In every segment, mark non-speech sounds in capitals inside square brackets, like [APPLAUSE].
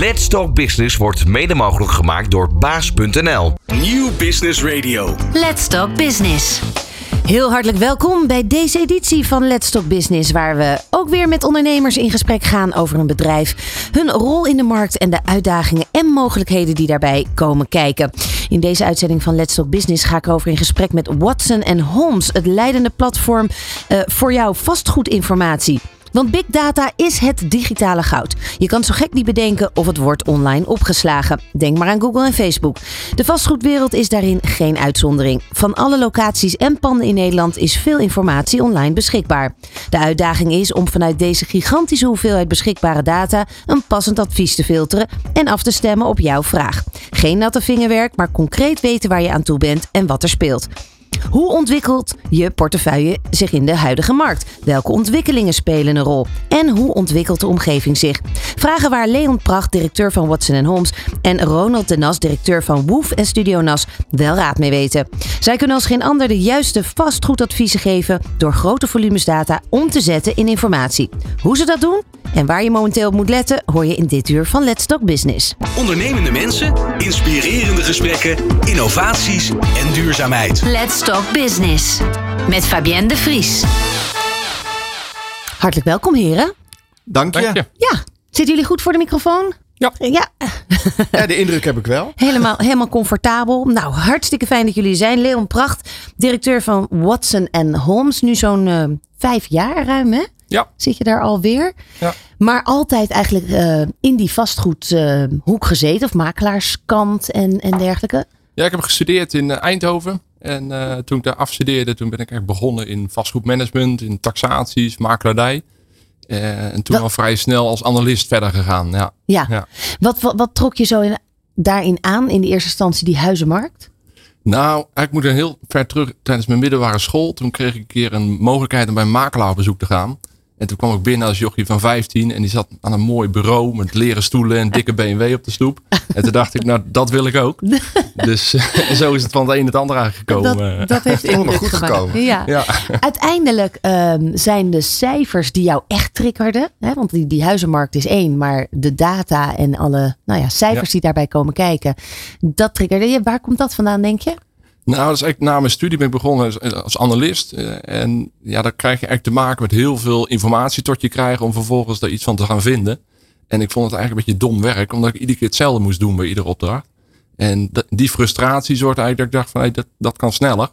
Let's Talk Business wordt mede mogelijk gemaakt door baas.nl. Nieuw Business Radio. Let's Talk Business. Heel hartelijk welkom bij deze editie van Let's Talk Business, waar we ook weer met ondernemers in gesprek gaan over een bedrijf, hun rol in de markt en de uitdagingen en mogelijkheden die daarbij komen kijken. In deze uitzending van Let's Talk Business ga ik over in gesprek met Watson Holmes, het leidende platform uh, voor jouw vastgoedinformatie. Want big data is het digitale goud. Je kan zo gek niet bedenken of het wordt online opgeslagen. Denk maar aan Google en Facebook. De vastgoedwereld is daarin geen uitzondering. Van alle locaties en panden in Nederland is veel informatie online beschikbaar. De uitdaging is om vanuit deze gigantische hoeveelheid beschikbare data een passend advies te filteren en af te stemmen op jouw vraag. Geen natte vingerwerk, maar concreet weten waar je aan toe bent en wat er speelt. Hoe ontwikkelt je portefeuille zich in de huidige markt? Welke ontwikkelingen spelen een rol? En hoe ontwikkelt de omgeving zich? Vragen waar Leon Pracht, directeur van Watson Holmes, en Ronald de Nas, directeur van Woof en Studio Nas, wel raad mee weten. Zij kunnen als geen ander de juiste vastgoedadviezen geven door grote volumes data om te zetten in informatie. Hoe ze dat doen? En waar je momenteel op moet letten, hoor je in dit uur van Let's Talk Business. Ondernemende mensen, inspirerende gesprekken, innovaties en duurzaamheid. Let's Talk Business met Fabienne de Vries. Hartelijk welkom, heren. Dank je. Dank je. Ja, zitten jullie goed voor de microfoon? Ja. Ja, [LAUGHS] Ja, de indruk heb ik wel. helemaal, helemaal comfortabel. Nou, hartstikke fijn dat jullie zijn. Leon Pracht, directeur van Watson Holmes. Nu zo'n eh, vijf jaar ruim, hè? Ja. Zit je daar alweer? Ja. Maar altijd eigenlijk eh, in die vastgoedhoek gezeten. Of makelaarskant en, en dergelijke. Ja, ik heb gestudeerd in eh, Eindhoven. En eh, toen ik daar afstudeerde, toen ben ik echt begonnen in vastgoedmanagement, in taxaties, makelaardij. Eh, en toen al vrij snel als analist verder gegaan. Ja. Ja. Ja. Wat, wat, wat trok je zo in, daarin aan in de eerste instantie die huizenmarkt? Nou, ik moet er heel ver terug. Tijdens mijn middelbare school, toen kreeg ik een keer een mogelijkheid om bij een makelaar op bezoek te gaan. En toen kwam ik binnen als jochie van 15 en die zat aan een mooi bureau met leren stoelen en dikke BMW op de stoep. En toen dacht ik, nou, dat wil ik ook. [LAUGHS] Dus en zo is het van het een het ander eigenlijk gekomen. Dat, dat heeft indruk goed gemaakt. gekomen. Ja. Ja. Uiteindelijk ehm, zijn de cijfers die jou echt triggerden. Hè, want die, die huizenmarkt is één. Maar de data en alle nou ja, cijfers Ja. die daarbij komen kijken. Dat triggerde je. Waar komt dat vandaan denk je? Nou, dat is eigenlijk na mijn studie ben begonnen als, analist. Eh, En ja, dan krijg je eigenlijk te maken met heel veel informatie tot je krijgen om vervolgens daar iets van te gaan vinden. En ik vond het eigenlijk een beetje dom werk, omdat ik iedere keer hetzelfde moest doen bij iedere opdracht. En die frustratie zorgde eigenlijk dat ik dacht van hey, dat, dat kan sneller.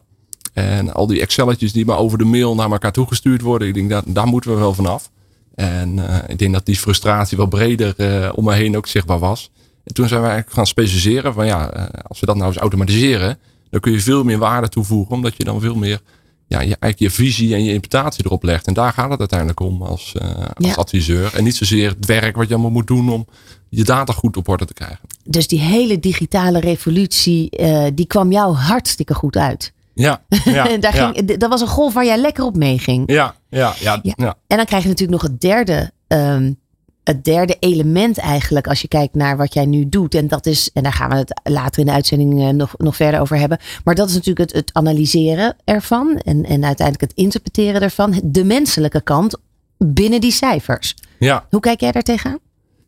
En al die Excelletjes die maar over de mail naar elkaar toegestuurd worden, ik denk dat daar moeten we wel vanaf. En eh, ik denk dat die frustratie wel breder eh, om me heen ook zichtbaar was. En toen zijn we eigenlijk gaan specialiseren van ja, als we dat nou eens automatiseren, dan kun je veel meer waarde toevoegen, omdat je dan veel meer ja, je, eigenlijk je visie en je interpretatie erop legt. En daar gaat het uiteindelijk om als, eh, als Ja. adviseur. En niet zozeer het werk wat je allemaal moet doen om je data goed op orde te krijgen. Dus die hele digitale revolutie, eh, die kwam jou hartstikke goed uit. Ja, ja, [LAUGHS] Daar ja, ging, dat was een golf waar jij lekker op meeging. ja, ja, ja, Ja. ja. En dan krijg je natuurlijk nog het derde, ehm, het derde element eigenlijk als je kijkt naar wat jij nu doet. En dat is, en daar gaan we het later in de uitzending eh, nog, nog verder over hebben. Maar dat is natuurlijk het, het analyseren ervan en, en uiteindelijk het interpreteren ervan. De menselijke kant binnen die cijfers. ja. Hoe kijk jij daar tegenaan?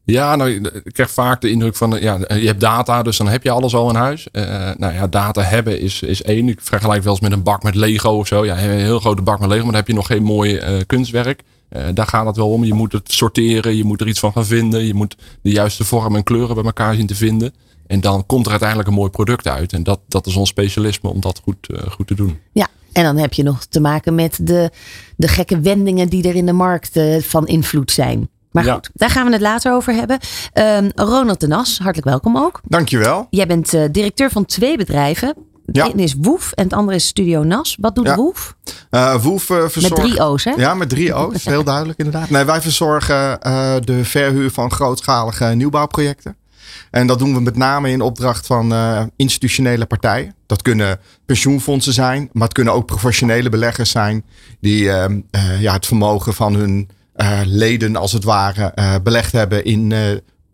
Ja, nou, ik krijg vaak de indruk van, ja, je hebt data, dus dan heb je alles al in huis. Eh, nou ja, data hebben is, is één. Ik vergelijk wel eens met een bak met Lego of zo. Ja, een heel grote bak met Lego, maar dan heb je nog geen mooi eh, kunstwerk. Eh, daar gaat het wel om. Je moet het sorteren, je moet er iets van gaan vinden. Je moet de juiste vorm en kleuren bij elkaar zien te vinden. En dan komt er uiteindelijk een mooi product uit. En dat, dat is ons specialisme om dat goed, eh, goed te doen. Ja, en dan heb je nog te maken met de, de gekke wendingen die er in de markt eh, van invloed zijn. Maar Ja. goed, daar gaan we het later over hebben. Ehm, Ronald de Nas, hartelijk welkom ook. Dankjewel. Jij bent eh, directeur van twee bedrijven. Het Ja. ene is Woef en het andere is Studio Nas. Wat doet Ja. Woef? Eh Woef eh, Met verzorgt... drie O's, hè? Ja, met drie O's. Heel duidelijk inderdaad. Nee, wij verzorgen eh, de verhuur van grootschalige nieuwbouwprojecten. En dat doen we met name in opdracht van institutionele partijen. Dat kunnen pensioenfondsen zijn, maar het kunnen ook professionele beleggers zijn. Die eh, eh, ja, het vermogen van hun leden als het ware belegd hebben in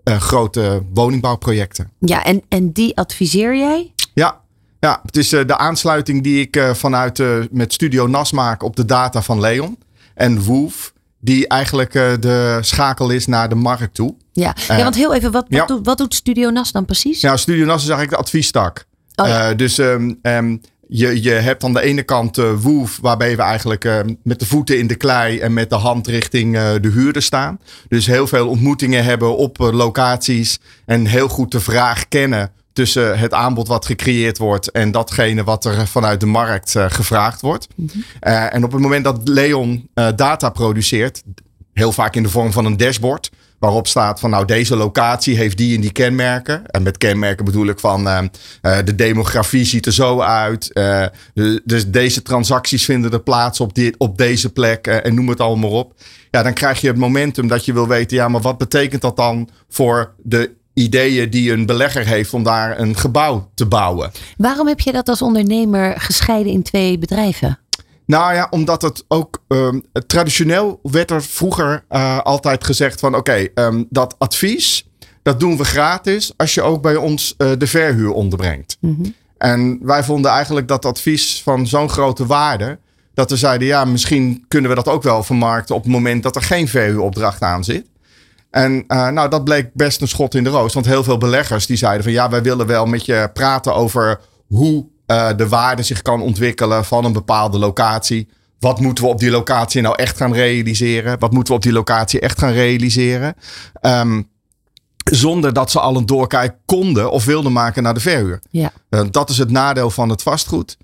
grote woningbouwprojecten. Ja, en, en die adviseer jij? Ja, ja het is eh, de aansluiting die ik eh, vanuit eh, met Studio NAS maak op de data van Leon. En Woof, die eigenlijk de schakel is naar de markt toe. Ja, ja want heel even, wat, wat, ja. doet, wat doet Studio Nas dan precies? Nou, Studio NAS is eigenlijk de adviestak. Oh ja. Dus ehm, ehm, je, je hebt aan de ene kant eh Woof, waarbij we eigenlijk met de voeten in de klei en met de hand richting de huurder staan. Dus heel veel ontmoetingen hebben op locaties en heel goed de vraag kennen tussen het aanbod wat gecreëerd wordt en datgene wat er vanuit de markt eh, gevraagd wordt. Eh, en op het moment dat Leon eh, data produceert, heel vaak in de vorm van een dashboard. Waarop staat van nou deze locatie heeft die en die kenmerken. En met kenmerken bedoel ik van de demografie ziet er zo uit. dus deze transacties vinden er plaats op, dit, op deze plek en noem het allemaal op. Ja, dan krijg je het momentum dat je wil weten, ja, maar wat betekent dat dan voor de ideeën die een belegger heeft om daar een gebouw te bouwen? Waarom heb je dat als ondernemer gescheiden in twee bedrijven? Nou ja, omdat het ook ehm, traditioneel werd er vroeger eh, altijd gezegd van oké, ehm, dat advies, dat doen we gratis als je ook bij ons eh, de verhuur onderbrengt. En wij vonden eigenlijk dat advies van zo'n grote waarde, dat we zeiden ja, misschien kunnen we dat ook wel vermarkten op het moment dat er geen verhuuropdracht aan zit. En eh, nou, dat bleek best een schot in de roos. Want heel veel beleggers die zeiden van ja, wij willen wel met je praten over hoe eh, de waarde zich kan ontwikkelen van een bepaalde locatie. Wat moeten we op die locatie nou echt gaan realiseren? Wat moeten we op die locatie echt gaan realiseren? Ehm, zonder dat ze al een doorkijk konden of wilden maken naar de verhuur. Ja. Eh, dat is het nadeel van het vastgoed.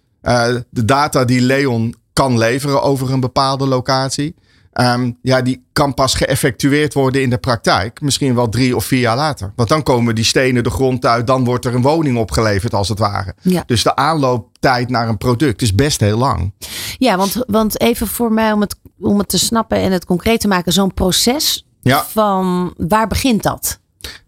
De data die Leon kan leveren over een bepaalde locatie. Ehm, ja, die kan pas geëffectueerd worden in de praktijk. Misschien wel drie of vier jaar later. Want dan komen die stenen de grond uit. Dan wordt er een woning opgeleverd als het ware. Ja. Dus de aanlooptijd naar een product is best heel lang. Ja, want, want even voor mij om het, om het te snappen en het concreet te maken. Zo'n proces Ja. van waar begint dat?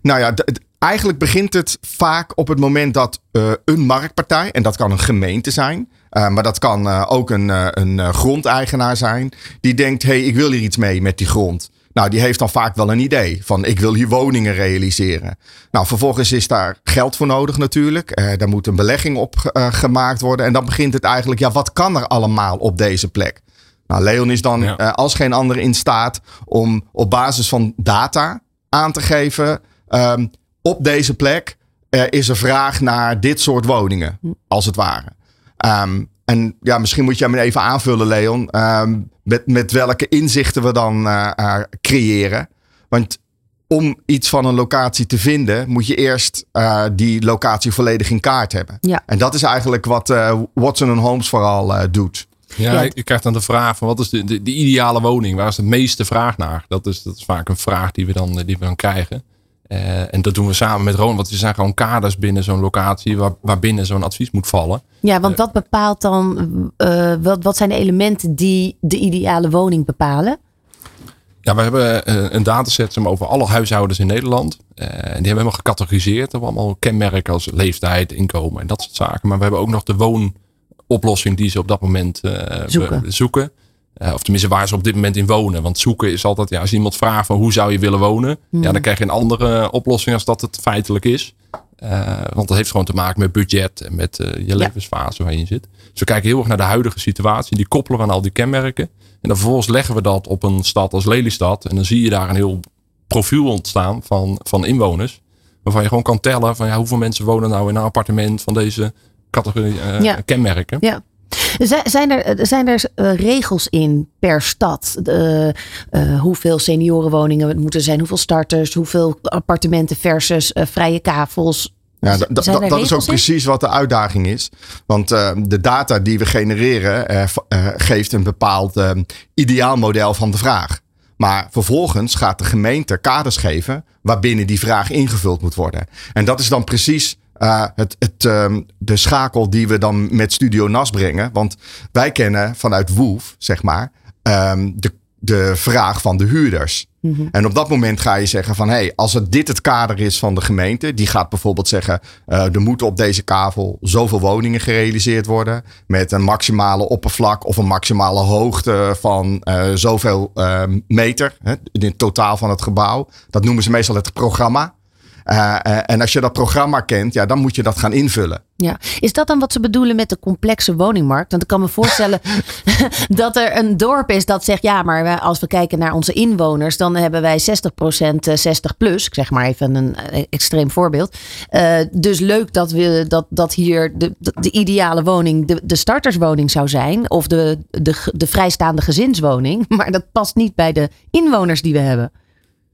Nou ja, eigenlijk begint het vaak op het moment dat eh, een marktpartij, en dat kan een gemeente zijn, eh, maar dat kan eh, ook een, eh, een grondeigenaar zijn, die denkt: hé, hey, ik wil hier iets mee met die grond. Nou, die heeft dan vaak wel een idee van ik wil hier woningen realiseren. Nou, vervolgens is daar geld voor nodig natuurlijk. Eh, daar moet een belegging op eh, gemaakt worden. En dan begint het eigenlijk, ja, wat kan er allemaal op deze plek? Nou, Leon is dan Ja. eh, als geen ander in staat om op basis van data aan te geven. ehm, op deze plek eh, is er vraag naar dit soort woningen, als het ware. Ehm, en ja, misschien moet je hem even aanvullen, Leon, ehm, met, met welke inzichten we dan eh, eh, creëren. Want om iets van een locatie te vinden, moet je eerst eh, die locatie volledig in kaart hebben. Ja. En dat is eigenlijk wat eh, Watson Holmes vooral eh, doet. Ja, Ja. je krijgt dan de vraag van wat is de, de, de ideale woning? Waar is de meeste vraag naar? Dat is, dat is vaak een vraag die we dan, die we dan krijgen. Eh, en dat doen we samen met Ron, want er zijn gewoon kaders binnen zo'n locatie waar, waarbinnen zo'n advies moet vallen. Ja, want wat bepaalt dan, eh, wat, wat zijn de elementen die de ideale woning bepalen? Ja, we hebben eh, een dataset over alle huishoudens in Nederland. Eh, en die hebben we helemaal gecategoriseerd. We hebben allemaal kenmerken als leeftijd, inkomen en dat soort zaken. Maar we hebben ook nog de woonoplossing die ze op dat moment eh, zoeken. Eh, of tenminste waar ze op dit moment in wonen. Want zoeken is altijd, ja, als iemand vraagt van hoe zou je willen wonen. Ja, dan krijg je een andere oplossing als dat het feitelijk is. Eh, want dat heeft gewoon te maken met budget en met eh, je levensfase waar je in zit. Dus we kijken heel erg naar de huidige situatie. Die koppelen we aan al die kenmerken. En dan vervolgens leggen we dat op een stad als Lelystad. En dan zie je daar een heel profiel ontstaan van, van inwoners. Waarvan je gewoon kan tellen van ja, hoeveel mensen wonen nou in een appartement van deze categorie eh, Ja. kenmerken. Ja. Zijn er, zijn er eh, regels in per stad? Eh, eh, hoeveel seniorenwoningen het moeten zijn? Hoeveel starters? Hoeveel appartementen versus eh, vrije kavels? Ja, dat is ook in? precies wat de uitdaging is. Want eh, de data die we genereren eh, eh, geeft een bepaald eh, ideaalmodel van de vraag. Maar vervolgens gaat de gemeente kaders geven waarbinnen die vraag ingevuld moet worden. En dat is dan precies eh, het, het, ehm, de schakel die we dan met Studio NAS brengen. Want wij kennen vanuit Woof, zeg maar, ehm, de, de vraag van de huurders. En op dat moment ga je zeggen van hé, hey, als het dit het kader is van de gemeente, die gaat bijvoorbeeld zeggen, eh, er moeten op deze kavel zoveel woningen gerealiseerd worden met een maximale oppervlak of een maximale hoogte van eh, zoveel meter, hè, in het totaal van het gebouw. Dat noemen ze meestal het programma. Uh, en als je dat programma kent, ja, dan moet je dat gaan invullen. Ja, is dat dan wat ze bedoelen met de complexe woningmarkt? Want ik kan me voorstellen [LAUGHS] dat er een dorp is dat zegt: ja, maar als we kijken naar onze inwoners, dan hebben wij 60% 60 plus. Ik zeg maar even een extreem voorbeeld. Uh, dus leuk dat, we, dat, dat hier de, de, ideale woning de, de starterswoning zou zijn, of de, de, de vrijstaande gezinswoning. [LAUGHS] Maar dat past niet bij de inwoners die we hebben.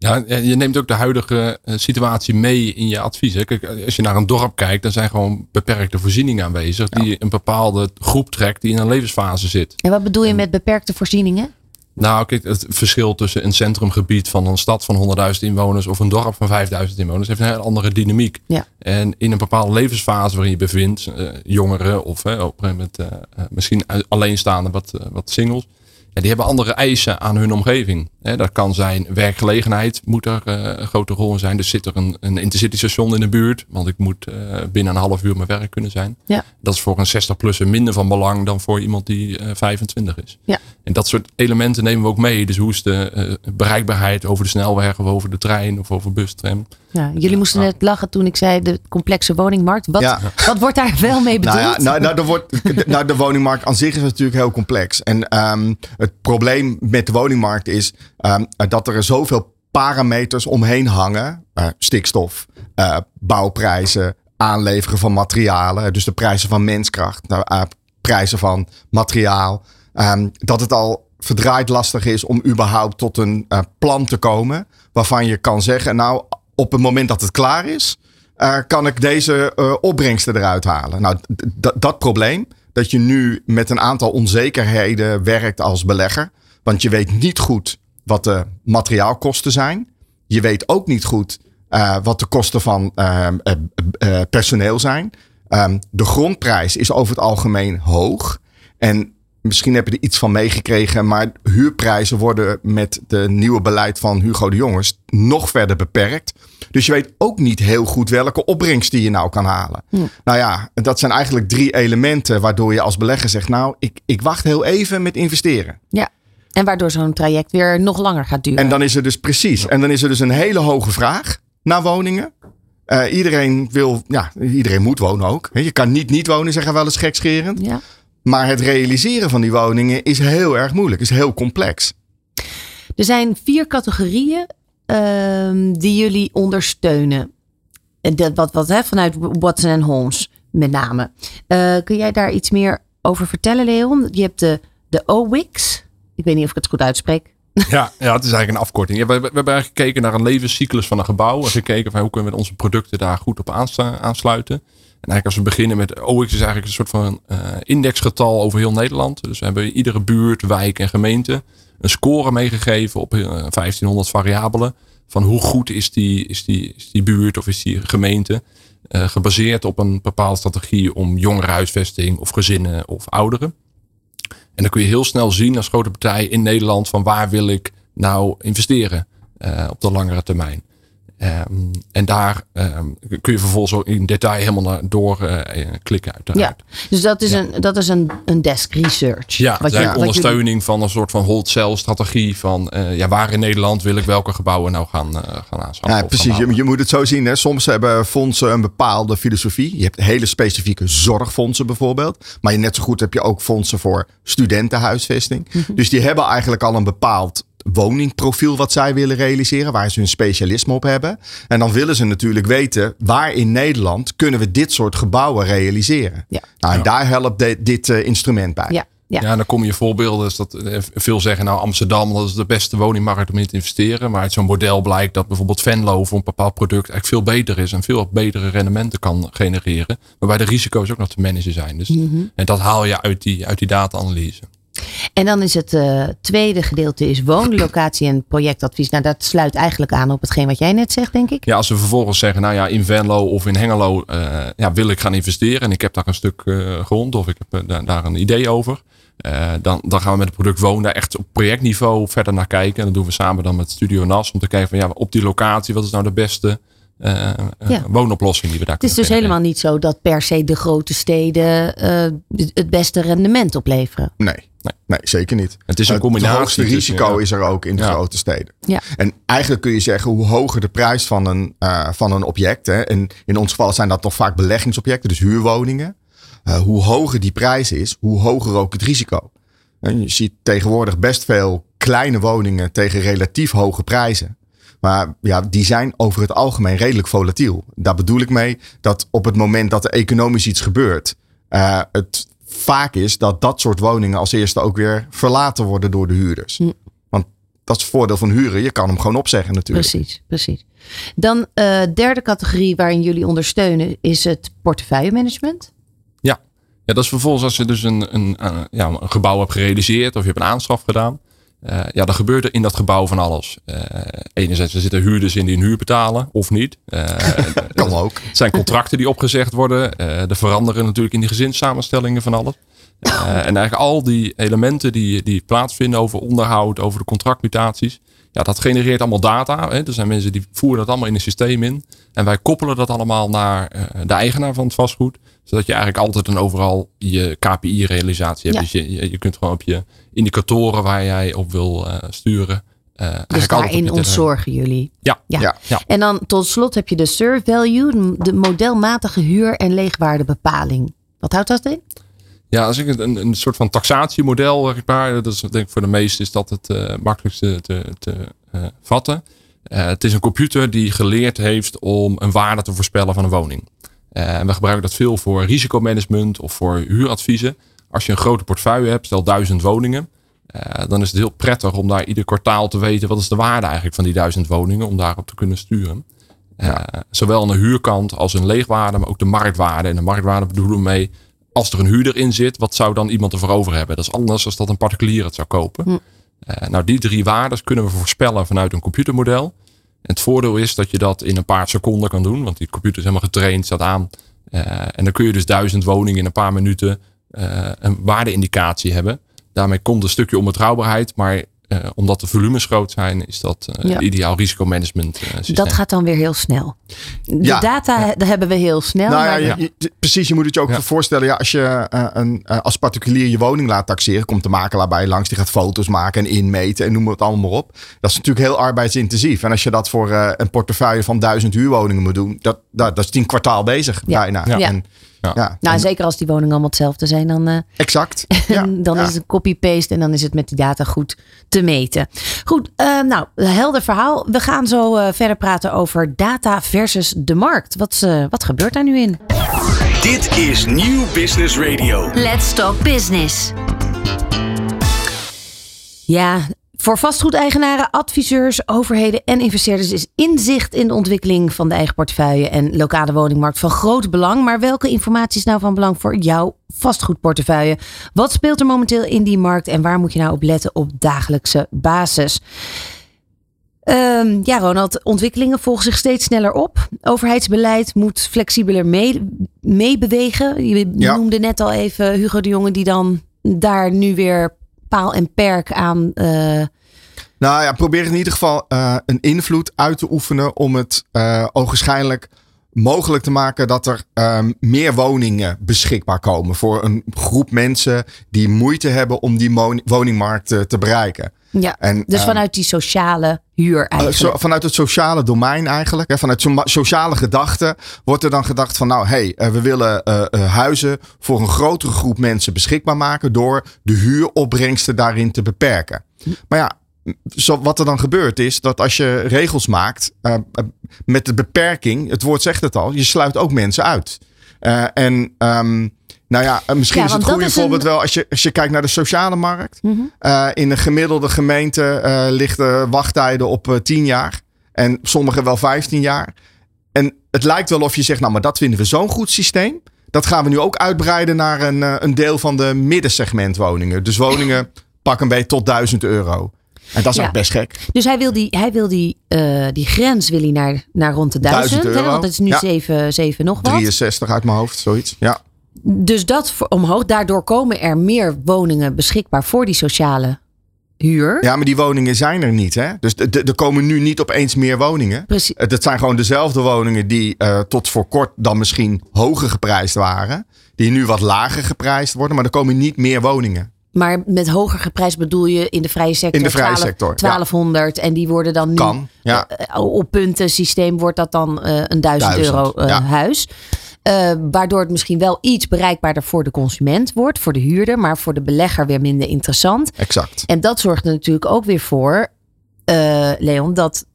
Ja, je neemt ook de huidige eh, situatie mee in je advies. Hè? Kijk, als je naar een dorp kijkt, dan zijn gewoon beperkte voorzieningen aanwezig. Die een bepaalde groep trekt die in een levensfase zit. En wat bedoel je met beperkte voorzieningen? Nou, kijk, het verschil tussen een centrumgebied van een stad van 100.000 inwoners of een dorp van 5000 inwoners heeft een hele andere dynamiek. Ja. En in een bepaalde levensfase waarin je bevindt, uh, jongeren of uh, op een gegeven moment uh, misschien alleenstaande wat, wat singles, die hebben andere eisen aan hun omgeving. dat kan zijn werkgelegenheid, moet er uh, een grote rol in zijn. Dus zit er een, een intercity station in de buurt, want ik moet uh, binnen een half uur mijn werk kunnen zijn. Ja. Dat is voor een 60-plusser minder van belang dan voor iemand die uh, eh, 25 is. Ja. En dat soort elementen nemen we ook mee. Dus hoe is de bereikbaarheid over de snelweg of over de trein of over bus, tram. Ja, jullie moesten net lachen toen ik zei de complexe woningmarkt. Wat, ja. wat wordt daar wel mee bedoeld? Nou, ja, nou, nou, de, wordt, [LAUGHS] nou, de woningmarkt aan zich is natuurlijk heel complex. En um, het probleem met de woningmarkt is um, dat er zoveel parameters omheen hangen. Uh, stikstof, uh, bouwprijzen, aanleveren van materialen. Dus de prijzen van menskracht, uh, prijzen van materiaal. Um, dat het al verdraaid lastig is om überhaupt tot een plan te komen. Waarvan je kan zeggen, nou op het moment dat het klaar is, kan ik deze opbrengsten eruit halen. Nou, dat probleem, dat je nu met een aantal onzekerheden werkt als belegger. Want je weet niet goed wat de materiaalkosten zijn. Je weet ook niet goed uh, wat de kosten van personeel zijn. Um, de grondprijs is over het algemeen hoog. En misschien heb je er iets van meegekregen, maar huurprijzen worden met de nieuwe beleid van Hugo de Jongens nog verder beperkt. Dus je weet ook niet heel goed welke opbrengst die je nou kan halen. Nou ja, dat zijn eigenlijk drie elementen waardoor je als belegger zegt, nou, ik, ik wacht heel even met investeren. Ja. En waardoor zo'n traject weer nog langer gaat duren. En dan is er dus precies. En dan is er dus een hele hoge vraag naar woningen. Uh, iedereen wil, ja, iedereen moet wonen ook. Je kan niet niet wonen, zeggen wel eens gekscherend. Ja. Maar het realiseren van die woningen is heel erg moeilijk, is heel complex. Er zijn vier categorieën uh, die jullie ondersteunen. Dat, wat, wat, hè, vanuit Watson Holmes met name. Uh, kun jij daar iets meer over vertellen, Leon? Je hebt de, de OWIX. Ik weet niet of ik het goed uitspreek. Ja, ja het is eigenlijk een afkorting. Ja, we, we, hebben gekeken naar een levenscyclus van een gebouw. En gekeken van hoe kunnen we onze producten daar goed op aansluiten. En eigenlijk als we beginnen met OX is eigenlijk een soort van uh, indexgetal over heel Nederland. Dus we hebben iedere buurt, wijk en gemeente een score meegegeven op 1500 eh, variabelen. Van hoe goed is die, is die, die buurt of is die gemeente. Uh, gebaseerd op een bepaalde strategie om jongerenhuisvesting of gezinnen of ouderen. En dan kun je heel snel zien als grote partij in Nederland van waar wil ik nou investeren op de langere termijn. Um, en daar um, kun je vervolgens ook in detail helemaal naar door uh, klikken uiteraard. Ja, dus dat is, ja. een, dat is een, een desk research. Ja, wat je, ondersteuning wat van een soort van hold cell strategie van uh, ja, waar in Nederland wil ik welke gebouwen nou gaan, uh, gaan aanschaffen. Ja, precies. Je, je, moet het zo zien. Hè. Soms hebben fondsen een bepaalde filosofie. Je hebt hele specifieke zorgfondsen bijvoorbeeld. Maar net zo goed heb je ook fondsen voor studentenhuisvesting. Mm -hmm. Dus die hebben eigenlijk al een bepaald woningprofiel wat zij willen realiseren, waar ze hun specialisme op hebben. En dan willen ze natuurlijk weten waar in Nederland kunnen we dit soort gebouwen realiseren. Ja. Nou, en daar helpt de, dit uh, instrument bij. Ja. Ja. ja, dan kom je voorbeelden. Dus dat, eh, veel zeggen nou Amsterdam, dat is de beste woningmarkt om in te investeren. Maar uit zo'n model blijkt dat bijvoorbeeld Venlo voor een bepaald product eigenlijk veel beter is. En veel betere rendementen kan genereren. Waarbij de risico's ook nog te managen zijn. Dus, mm -hmm. En dat haal je uit die, uit die data-analyse. En dan is het uh, tweede gedeelte is woonlocatie en projectadvies. Nou, dat sluit eigenlijk aan op hetgeen wat jij net zegt, denk ik. Ja, als we vervolgens zeggen, nou ja, in Venlo of in Hengelo uh, ja, wil ik gaan investeren. En ik heb daar een stuk uh, grond of ik heb daar, daar een idee over. dan, dan gaan we met het product wonen daar echt op projectniveau verder naar kijken. En dat doen we samen dan met Studio NAS om te kijken van ja, op die locatie, wat is nou de beste uh, ja. woonoplossing die we daar Het is dus helemaal niet zo dat per se de grote steden uh, het beste rendement opleveren. Nee. Nee, zeker niet. Het is een Het combinatie hoogste tussen, risico ja. is er ook in de Ja. grote steden. Ja. En eigenlijk kun je zeggen, hoe hoger de prijs van een, eh, van een object, hè, en in ons geval zijn dat toch vaak beleggingsobjecten, dus huurwoningen. eh, hoe hoger die prijs is, hoe hoger ook het risico. En je ziet tegenwoordig best veel kleine woningen tegen relatief hoge prijzen. Maar ja, die zijn over het algemeen redelijk volatiel. Daar bedoel ik mee dat op het moment dat er economisch iets gebeurt, eh, het vaak is dat dat soort woningen als eerste ook weer verlaten worden door de huurders. Hm. Want dat is het voordeel van huren. Je kan hem gewoon opzeggen natuurlijk. Precies, precies. Dan eh derde categorie waarin jullie ondersteunen is het portefeuillemanagement. Ja. ja, dat is vervolgens als je dus een, een, eh, ja, een gebouw hebt gerealiseerd of je hebt een aanschaf gedaan. Eh, ja, er in dat gebouw van alles. Eh, enerzijds, er zitten huurders in die een huur betalen of niet. Eh, [LAUGHS] Kan ook. Het zijn contracten die opgezegd worden. Er veranderen natuurlijk in die gezinssamenstellingen van alles. En eigenlijk al die elementen die, die plaatsvinden over onderhoud, over de contractmutaties. Ja, dat genereert allemaal data. Hè. Er zijn mensen die voeren dat allemaal in een systeem in. En wij koppelen dat allemaal naar de eigenaar van het vastgoed. Zodat je eigenlijk altijd en overal je KPI-realisatie hebt. Ja. Dus je, je, je kunt gewoon op je indicatoren waar jij op wil eh, sturen. eh, Dus daarin ontzorgen jullie. Ja. Ja. Ja. Ja. En dan tot slot heb je de serve value, de- de modelmatige huur- en leegwaardebepaling. Wat houdt dat in? Ja, als ik het een, een soort van taxatiemodel, zeg maar, dat is denk ik voor de meesten is dat het eh, makkelijkste te, te eh, vatten. Eh, het is een computer die geleerd heeft om een waarde te voorspellen van een woning. Eh, en we gebruiken dat veel voor risicomanagement of voor huuradviezen. Als je een grote portefeuille hebt, stel duizend woningen, eh, dan is het heel prettig om daar ieder kwartaal te weten wat is de waarde eigenlijk van die duizend woningen, om daarop te kunnen sturen. Eh, zowel aan de huurkant als een leegwaarde, maar ook de marktwaarde. En de marktwaarde bedoelen we mee, als er een huurder in zit, wat zou dan iemand ervoor over hebben? Dat is anders dan dat een particulier het zou kopen. Eh, nou, die drie waarden kunnen we voorspellen vanuit een computermodel. Het voordeel is dat je dat in een paar seconden kan doen, want die computer is helemaal getraind, staat aan. Eh, en dan kun je dus duizend woningen in een paar minuten eh, een waardeindicatie hebben. Daarmee komt een stukje onbetrouwbaarheid, maar eh, omdat de volumes groot zijn, is dat eh, Ja. ideaal risicomanagement eh, systeem. Dat gaat dan weer heel snel. De Ja. data dat hebben we heel snel. Nou ja, maar je- de- je- precies. Je moet het je ook Ja. voorstellen. Ja, als je een, als particulier je woning laat taxeren, komt de makelaar bij langs. Die gaat foto's maken en inmeten en noem het allemaal maar op. Dat is natuurlijk heel arbeidsintensief. En als je dat voor eh, een portefeuille van duizend huurwoningen moet doen, dat, dat, dat is tien kwartaal bezig Ja. bijna. Ja. En, Ja. ja, nou, en- zeker als die woningen allemaal hetzelfde zijn, dan, eh, [LAUGHS] exact. Ja. [LAUGHS] dan Ja. is het copy-paste en dan is het met die data goed te meten. Goed, eh, nou, helder verhaal. We gaan zo eh, verder praten over data versus de markt. Wat, eh, wat gebeurt daar nu in? Dit is Nieuw Business Radio. Let's Talk Business. Ja, voor vastgoedeigenaren, adviseurs, overheden en investeerders is inzicht in de ontwikkeling van de eigen portefeuille en lokale woningmarkt van groot belang. Maar welke informatie is nou van belang voor jouw vastgoedportefeuille? Wat speelt er momenteel in die markt en waar moet je nou op letten op dagelijkse basis? Ehm, ja, Ronald, ontwikkelingen volgen zich steeds sneller op. Overheidsbeleid moet flexibeler mee- meebewegen. Je Ja. noemde net al even Hugo de Jonge, die dan daar nu weer paal en perk aan. eh, Nou ja, probeer in ieder geval eh, een invloed uit te oefenen om het eh ogenschijnlijk mogelijk te maken dat er ehm, meer woningen beschikbaar komen voor een groep mensen die moeite hebben om die woningmarkt te bereiken. Ja, En, dus ehm, vanuit die sociale huur Eh, eigenlijk. vanuit het sociale domein eigenlijk. Vanuit so- sociale gedachten wordt er dan gedacht van nou hey, eh, we willen eh, huizen voor een grotere groep mensen beschikbaar maken door de huuropbrengsten daarin te beperken. Maar ja, zo, wat er dan gebeurt is dat als je regels maakt met de beperking, het woord zegt het al, je sluit ook mensen uit. En ehm, nou ja, eh, misschien Ja, is het goede een- voorbeeld wel als je, als je kijkt naar de sociale markt. Mhm. Eh, in een gemiddelde gemeente eh liggen wachttijden op eh, 10 jaar. En sommige wel 15 jaar. En het lijkt wel of je zegt, nou, maar dat vinden we zo'n goed systeem. Dat gaan we nu ook uitbreiden naar een, een deel van de middensegmentwoningen. Dus woningen pak een beetje tot 1000 euro. En dat is Ja. ook best gek. Dus hij wil die, hij wil die, die grens wil hij naar, naar rond de 1000. 1000 hè, euro. want het is nu Ja. 7, 7 nog wat. 63 uit mijn hoofd, zoiets. Ja. Dus dat omhoog. Daardoor komen er meer woningen beschikbaar voor die sociale huur. ja, maar die woningen zijn er niet. Hè? Dus er komen nu niet opeens meer woningen. Precies. Het het zijn gewoon dezelfde woningen die eh, tot voor kort dan misschien hoger geprijsd waren. Die nu wat lager geprijsd worden, maar er komen niet meer woningen. maar met hoger geprijsd bedoel je in de vrije sector? In de vrije 12 sector, ja. 1200 en die worden dan nu Kan, ja. eh, op puntensysteem wordt dat dan eh, een 1000 Duizend, euro eh, ja. huis. Eh, waardoor het misschien wel iets bereikbaarder voor de consument wordt, voor de huurder, maar voor de belegger weer minder interessant. Exact. En dat zorgt er natuurlijk ook weer voor, eh, Leon, dat,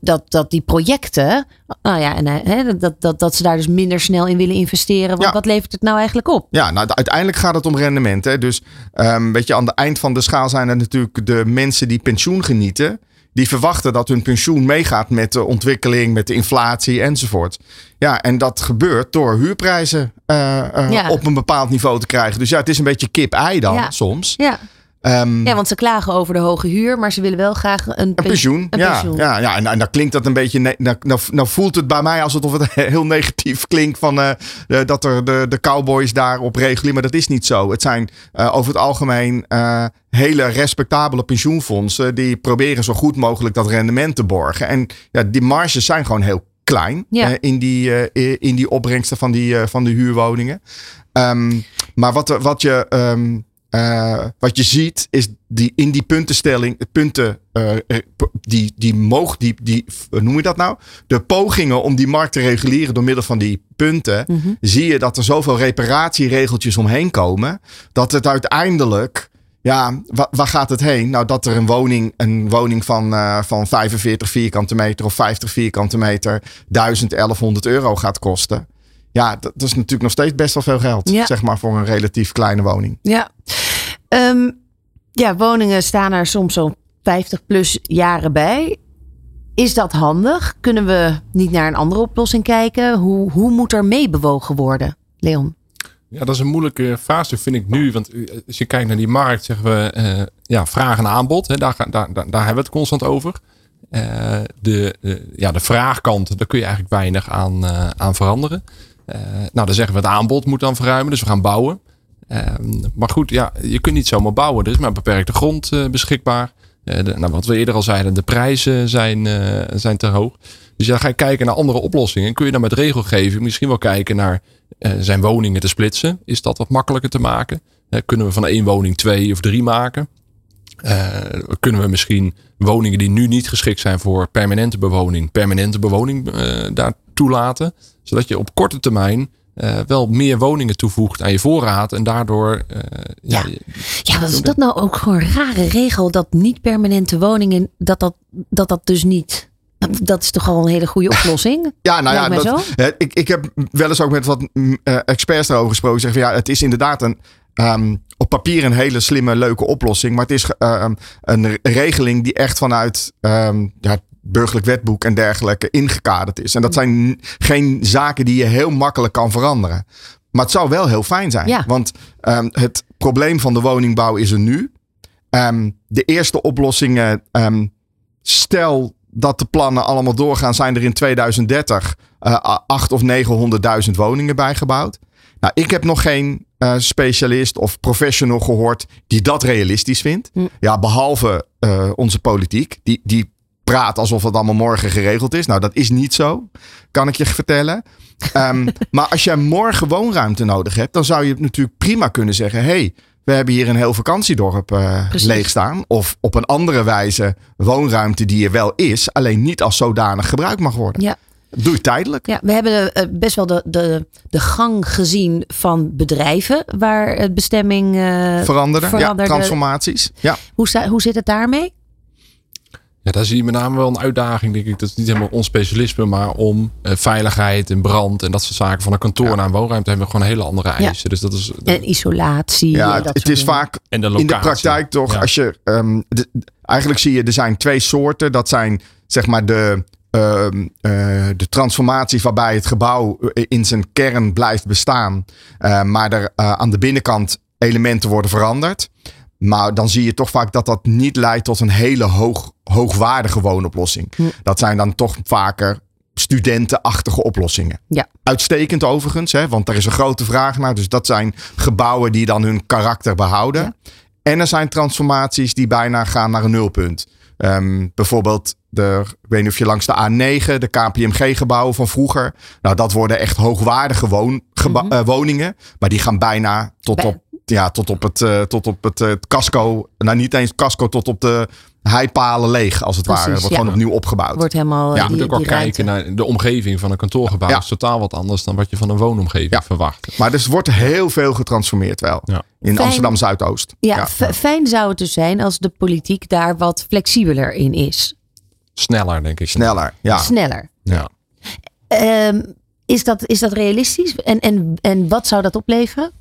dat, dat die projecten, nou ja, en, eh, hè, dat, dat, dat ze daar dus minder snel in willen investeren. Want Ja. wat levert het nou eigenlijk op? Ja, nou, uiteindelijk gaat het om rendement. Hè? Dus ehm, weet je, aan het eind van de schaal zijn er natuurlijk de mensen die pensioen genieten. Die verwachten dat hun pensioen meegaat met de ontwikkeling, met de inflatie enzovoort. Ja, en dat gebeurt door huurprijzen eh, eh, Ja. op een bepaald niveau te krijgen. Dus ja, het is een beetje kip-ei dan Ja. soms. Ja. Ehm, ja, want ze klagen over de hoge huur, maar ze willen wel graag een, Een pensioen, een ja, pensioen. ja, ja. En, en dan klinkt dat een beetje. Nou, nou, nou voelt het bij mij alsof het [LAUGHS] heel negatief klinkt van eh, dat er de, de cowboys daarop regelen. Maar dat is niet zo. Het zijn eh, over het algemeen eh, hele respectabele pensioenfondsen die proberen zo goed mogelijk dat rendement te borgen. En ja, die marges zijn gewoon heel klein Ja. in, die, in die opbrengsten van, die, van de huurwoningen. Ehm, maar wat, wat je. ehm, eh, wat je ziet is die in die puntenstelling, punten, eh, eh, die, die moog, die, die, noem je dat nou? De pogingen om die markt te reguleren door middel van die punten, Mhm. zie je dat er zoveel reparatieregeltjes omheen komen, dat het uiteindelijk, ja, wa- waar gaat het heen? Nou, dat er een woning, een woning van, van 45 vierkante meter of 50 vierkante meter 1000, 1100 euro gaat kosten. Ja, dat, is natuurlijk nog steeds best wel veel geld, Ja. zeg maar, voor een relatief kleine woning. Ja. Ehm, ja, woningen staan er soms zo'n 50 plus jaren bij. Is dat handig? Kunnen we niet naar een andere oplossing kijken? Hoe, hoe moet er mee bewogen worden, Leon? Ja, dat is een moeilijke fase, vind ik nu. Want eh, als je kijkt naar die markt, zeggen we eh, ja, vraag en aanbod. Hè, daar, gaan- daar, daar, daar hebben we het constant over. Eh, de, de- ja, de vraagkant, daar kun je eigenlijk weinig aan, aan veranderen. Eh, nou, dan zeggen we het aanbod moet dan verruimen, dus we gaan bouwen. Ehm, maar goed, ja, je kunt niet zomaar bouwen. Er is maar beperkte grond eh, beschikbaar. Eh, nou, wat we eerder al zeiden, de prijzen zijn, zijn te hoog. Dus ja, ga je kijken naar andere oplossingen. Kun je dan met regelgeving misschien wel kijken naar zijn woningen te splitsen? Is dat wat makkelijker te maken? Kunnen we van één woning twee of drie maken? Kunnen we misschien woningen die nu niet geschikt zijn voor permanente bewoning, permanente bewoning eh, daar toelaten? Zodat je op korte termijn eh, wel meer woningen toevoegt aan je voorraad en daardoor. eh, ja, Ja. Ja, wat is dat nou ook gewoon een rare regel? Dat niet permanente woningen, dat dat, dat, dat dus niet... Dat is toch al een hele goede oplossing? [LAUGHS] Ja, nou ja, dat, zo. ik, ik heb wel eens ook met wat mm, eh, experts daarover gesproken. Zeggen van ja, het is inderdaad een, ehm, op papier een hele slimme, leuke oplossing. Maar het is ehm, een re- regeling die echt vanuit ehm, ja, burgerlijk wetboek en dergelijke ingekaderd is. En dat zijn n- geen zaken die je heel makkelijk kan veranderen. Maar het zou wel heel fijn zijn. Ja. Want ehm, het probleem van de woningbouw is er nu. Ehm, de eerste oplossingen, ehm, stel dat de plannen allemaal doorgaan, zijn er in 2030 eh 8 of 900.000 woningen bijgebouwd. Nou, ik heb nog geen eh, specialist of professional gehoord die dat realistisch vindt. Hm. Ja, behalve eh, onze politiek. Die, die praat alsof het allemaal morgen geregeld is. Nou, dat is niet zo, kan ik je vertellen. Ehm, [LAUGHS] maar als jij morgen woonruimte nodig hebt, dan zou je natuurlijk prima kunnen zeggen: hey, we hebben hier een heel vakantiedorp eh Precies. leeg staan. Of op een andere wijze woonruimte die er wel is, alleen niet als zodanig gebruikt mag worden. Ja. Dat doe je tijdelijk. Ja, we hebben eh, best wel de, de, de gang gezien van bedrijven waar het bestemming. eh, Veranderen. veranderde. Ja, transformaties. Ja. hoe, hoe zit het daarmee? Ja, daar zie je met name wel een uitdaging, denk ik. Dat is niet helemaal ons specialisme, maar om eh, veiligheid en brand en dat soort zaken van een kantoor Ja. naar een woonruimte hebben we gewoon hele andere eisen. Dus dat is. En isolatie. Ja, en het, dat het is dingen. vaak en de in de praktijk toch, Ja. als je. ehm, de- eigenlijk zie je, er zijn twee soorten. Dat zijn zeg maar de. ehm, eh, de transformaties waarbij het gebouw eh, in zijn kern blijft bestaan. eh, maar er eh, aan de binnenkant elementen worden veranderd. Maar dan zie je toch vaak dat dat niet leidt tot een hele hoog, hoogwaardige woonoplossing. Hm. Dat zijn dan toch vaker studentenachtige oplossingen. Ja. Uitstekend overigens, hè, want er is een grote vraag naar. Dus dat zijn gebouwen die dan hun karakter behouden. Ja. En er zijn transformaties die bijna gaan naar een nulpunt. Ehm, bijvoorbeeld, de, ik weet niet of je langs de A9, de KPMG-gebouwen van vroeger. Nou, dat worden echt hoogwaardige woon, Mhm. eh, woningen. Maar die gaan bijna tot Bij- op ja, tot op het, eh, tot op het, eh, het casco. Nou, niet eens casco, tot op de heipalen leeg, als het Precies, ware. Wordt ja. gewoon opnieuw opgebouwd. Wordt helemaal Ja, eh, Je moet die, ook kijken naar de omgeving van een kantoorgebouw. Ja. Is totaal wat anders dan wat je van een woonomgeving Ja. verwacht. Maar dus er wordt heel veel getransformeerd wel. Ja. In Fijn. Amsterdam Zuidoost. Ja, fijn zou het dus zijn als de politiek daar wat flexibeler in is. Sneller, denk ik. Sneller. Ja. Sneller. Ja. Ehm, is, dat, is dat realistisch? En, en, en wat zou dat opleveren?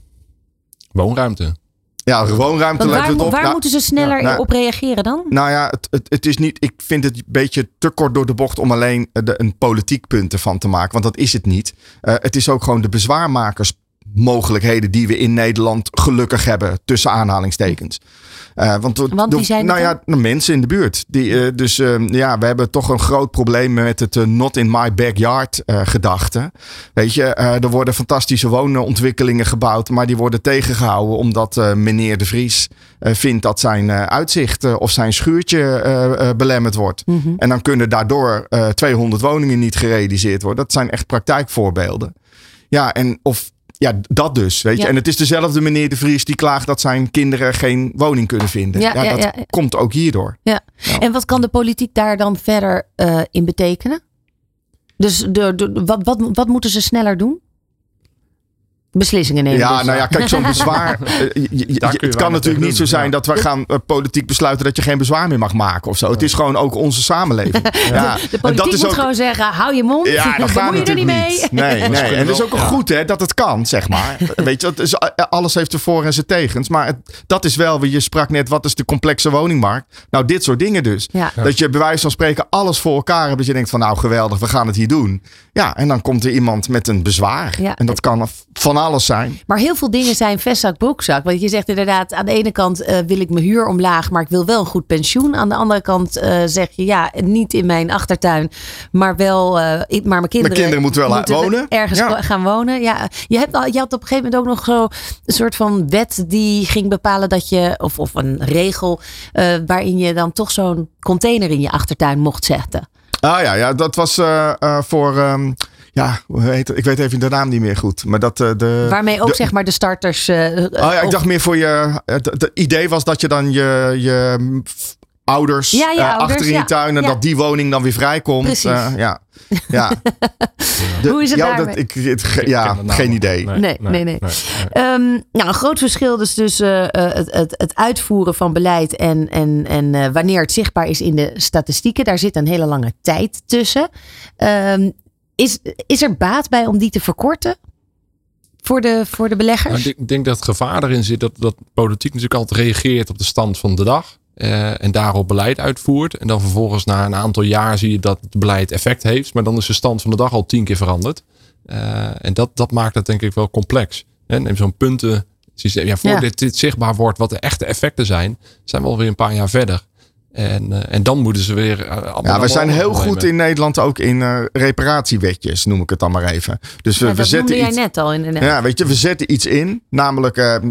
Woonruimte. Ja, woonruimte levert het op. waar Nou, moeten ze sneller nou, op reageren dan? Nou ja, het, het, het is niet. Ik vind het een beetje te kort door de bocht om alleen de, een politiek punt ervan te maken. Want dat is het niet. Eh, het is ook gewoon de bezwaarmakersmogelijkheden die we in Nederland gelukkig hebben, tussen aanhalingstekens. Eh, want zijn nou ja, mensen in de buurt. Die, eh, dus eh, ja, we hebben toch een groot probleem met het eh, not in my backyard gedachte. Weet je, er worden fantastische woonontwikkelingen gebouwd, maar die worden tegengehouden omdat meneer De Vries vindt dat zijn uitzicht of zijn schuurtje belemmerd wordt. En dan kunnen daardoor eh 200 woningen niet gerealiseerd worden. Dat zijn echt praktijkvoorbeelden. Ja, en of ja, dat dus. Weet je. Ja. En het is dezelfde meneer De Vries die klaagt dat zijn kinderen geen woning kunnen vinden. Ja, dat komt ook hierdoor. Ja. En wat kan de politiek daar dan verder eh, in betekenen? Dus de, de, wat, wat, wat moeten ze sneller doen? Beslissingen nemen. Ja, dus. nou ja, kijk, zo'n bezwaar. [LAUGHS] eh, je- je- het kan natuurlijk niet zo zijn ja. dat we gaan eh, politiek besluiten dat je geen bezwaar meer mag maken of zo. Het is gewoon ook onze samenleving. [LAUGHS] Ja. De En politiek dat is moet ook, gewoon zeggen, hou je mond, Ja, [LAUGHS] dat je er niet mee. niet. Nee, nee. En het is ook goed hè, dat het kan, zeg maar. Weet je, dat is, alles heeft er voor en zijn tegens. Maar het, dat is wel, je sprak net, wat is de complexe woningmarkt? Nou, dit soort dingen dus. Ja. Dat je bij wijze van spreken alles voor elkaar hebt. Dat je denkt van, nou geweldig, we gaan het hier doen. Ja, en dan komt er iemand met een bezwaar. Ja. En dat kan van alles zijn. Maar heel veel dingen zijn vestzak, broekzak. Want je zegt inderdaad, aan de ene kant eh, wil ik mijn huur omlaag, maar ik wil wel een goed pensioen. Aan de andere kant eh, zeg je, ja, niet in mijn achtertuin, maar wel, eh, ik- maar mijn kinderen, kinderen moeten wel wonen. ergens Ja. gaan wonen. Ja, je, hebt, al- je had op een gegeven moment ook nog zo een soort van wet die ging bepalen dat je, of, of een regel, waarin je dan toch zo'n container in je achtertuin mocht zetten. Ah ja, ja dat was voor. ehm, ja, hoe heet het? Ik weet even de naam niet meer goed. Maar dat eh, de. Waarmee ook de- zeg maar de starters. eh, Oh ja, ik of- dacht meer voor je. Het idee was dat je dan je, je ouders, Ja, je eh, ouders, achter in ja. je tuin en Ja. dat die woning dan weer vrijkomt. Precies. Eh, ja. ja. [LAUGHS] De- Hoe is het ja, daarmee? dat, ik, het, ge- Ik ja, geen idee. Nee, nee, nee. Ehm, nou, een groot verschil dus tussen eh, het, het, het uitvoeren van beleid en, en, en eh, wanneer het zichtbaar is in de statistieken. Daar zit een hele lange tijd tussen. Ehm, is, is er baat bij om die te verkorten voor de, voor de Nou, beleggers? ik denk- ik denk dat het gevaar erin zit dat, dat politiek natuurlijk altijd reageert op de stand van de dag. eh, en daarop beleid uitvoert. En dan vervolgens na een aantal jaar zie je dat het beleid effect heeft. Maar dan is de stand van de dag al tien keer veranderd. Eh, en dat, dat maakt het denk ik wel complex. Hè, neem zo'n punten. systeem. Ja, voor Ja. Dit, dit zichtbaar wordt wat de echte effecten zijn, zijn we alweer een paar jaar verder. En, eh, en dan moeten ze weer. eh, Ja, we zijn heel goed in Nederland ook in eh, reparatiewetjes, noem ik het dan maar even. Dus we, Ja, we dat noemde zetten jij iets. net al. In, Ja, weet je, we zetten iets in. Namelijk, eh, eh,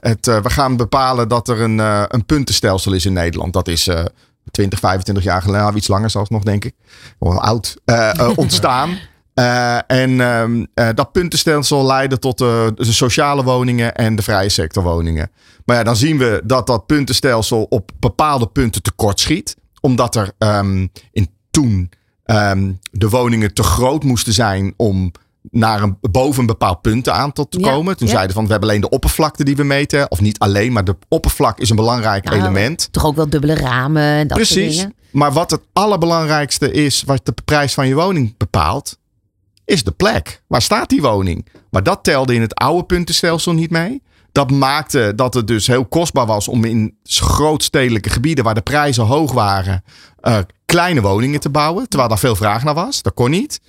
het, eh, we gaan bepalen dat er een, eh, een puntenstelsel is in Nederland. Dat is eh 20, 25 jaar geleden, nou, iets langer zelfs nog, denk ik. Wel oud. ontstaan. [LAUGHS] Eh, en ehm, eh, dat puntenstelsel leidde tot eh, de sociale woningen en de vrije sector woningen. Maar ja, dan zien we dat dat puntenstelsel op bepaalde punten tekort schiet. Omdat er ehm, in toen ehm, de woningen te groot moesten zijn om naar een, boven een bepaald puntenaantal te Ja, komen. Toen ja. zeiden van we hebben alleen de oppervlakte die we meten. Of niet alleen, maar de oppervlak is een belangrijk Nou, element. Toch ook wel dubbele ramen en dat soort Precies. dingen. Maar wat het allerbelangrijkste is, wat de prijs van je woning bepaalt, is de plek. Waar staat die woning? Maar dat telde in het oude puntenstelsel niet mee. Dat maakte dat het dus heel kostbaar was om in grootstedelijke gebieden waar de prijzen hoog waren, eh, kleine woningen te bouwen. Terwijl daar veel vraag naar was. Dat kon niet.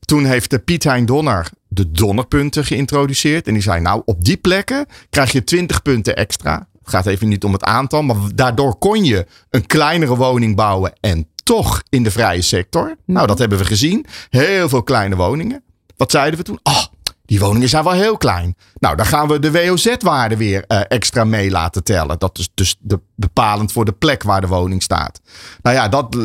Toen heeft de Piet Hein Donner de donnerpunten geïntroduceerd. En die zei, nou, op die plekken krijg je 20 punten extra. Het gaat even niet om het aantal, maar daardoor kon je een kleinere woning bouwen en toch in de vrije sector. Nou, dat hebben we gezien. Heel veel kleine woningen. Wat zeiden we toen? Oh, die woningen zijn wel heel klein. Nou, dan gaan we de WOZ-waarde weer eh, extra mee laten tellen. Dat is dus de, bepalend voor de plek waar de woning staat. Nou ja, dat,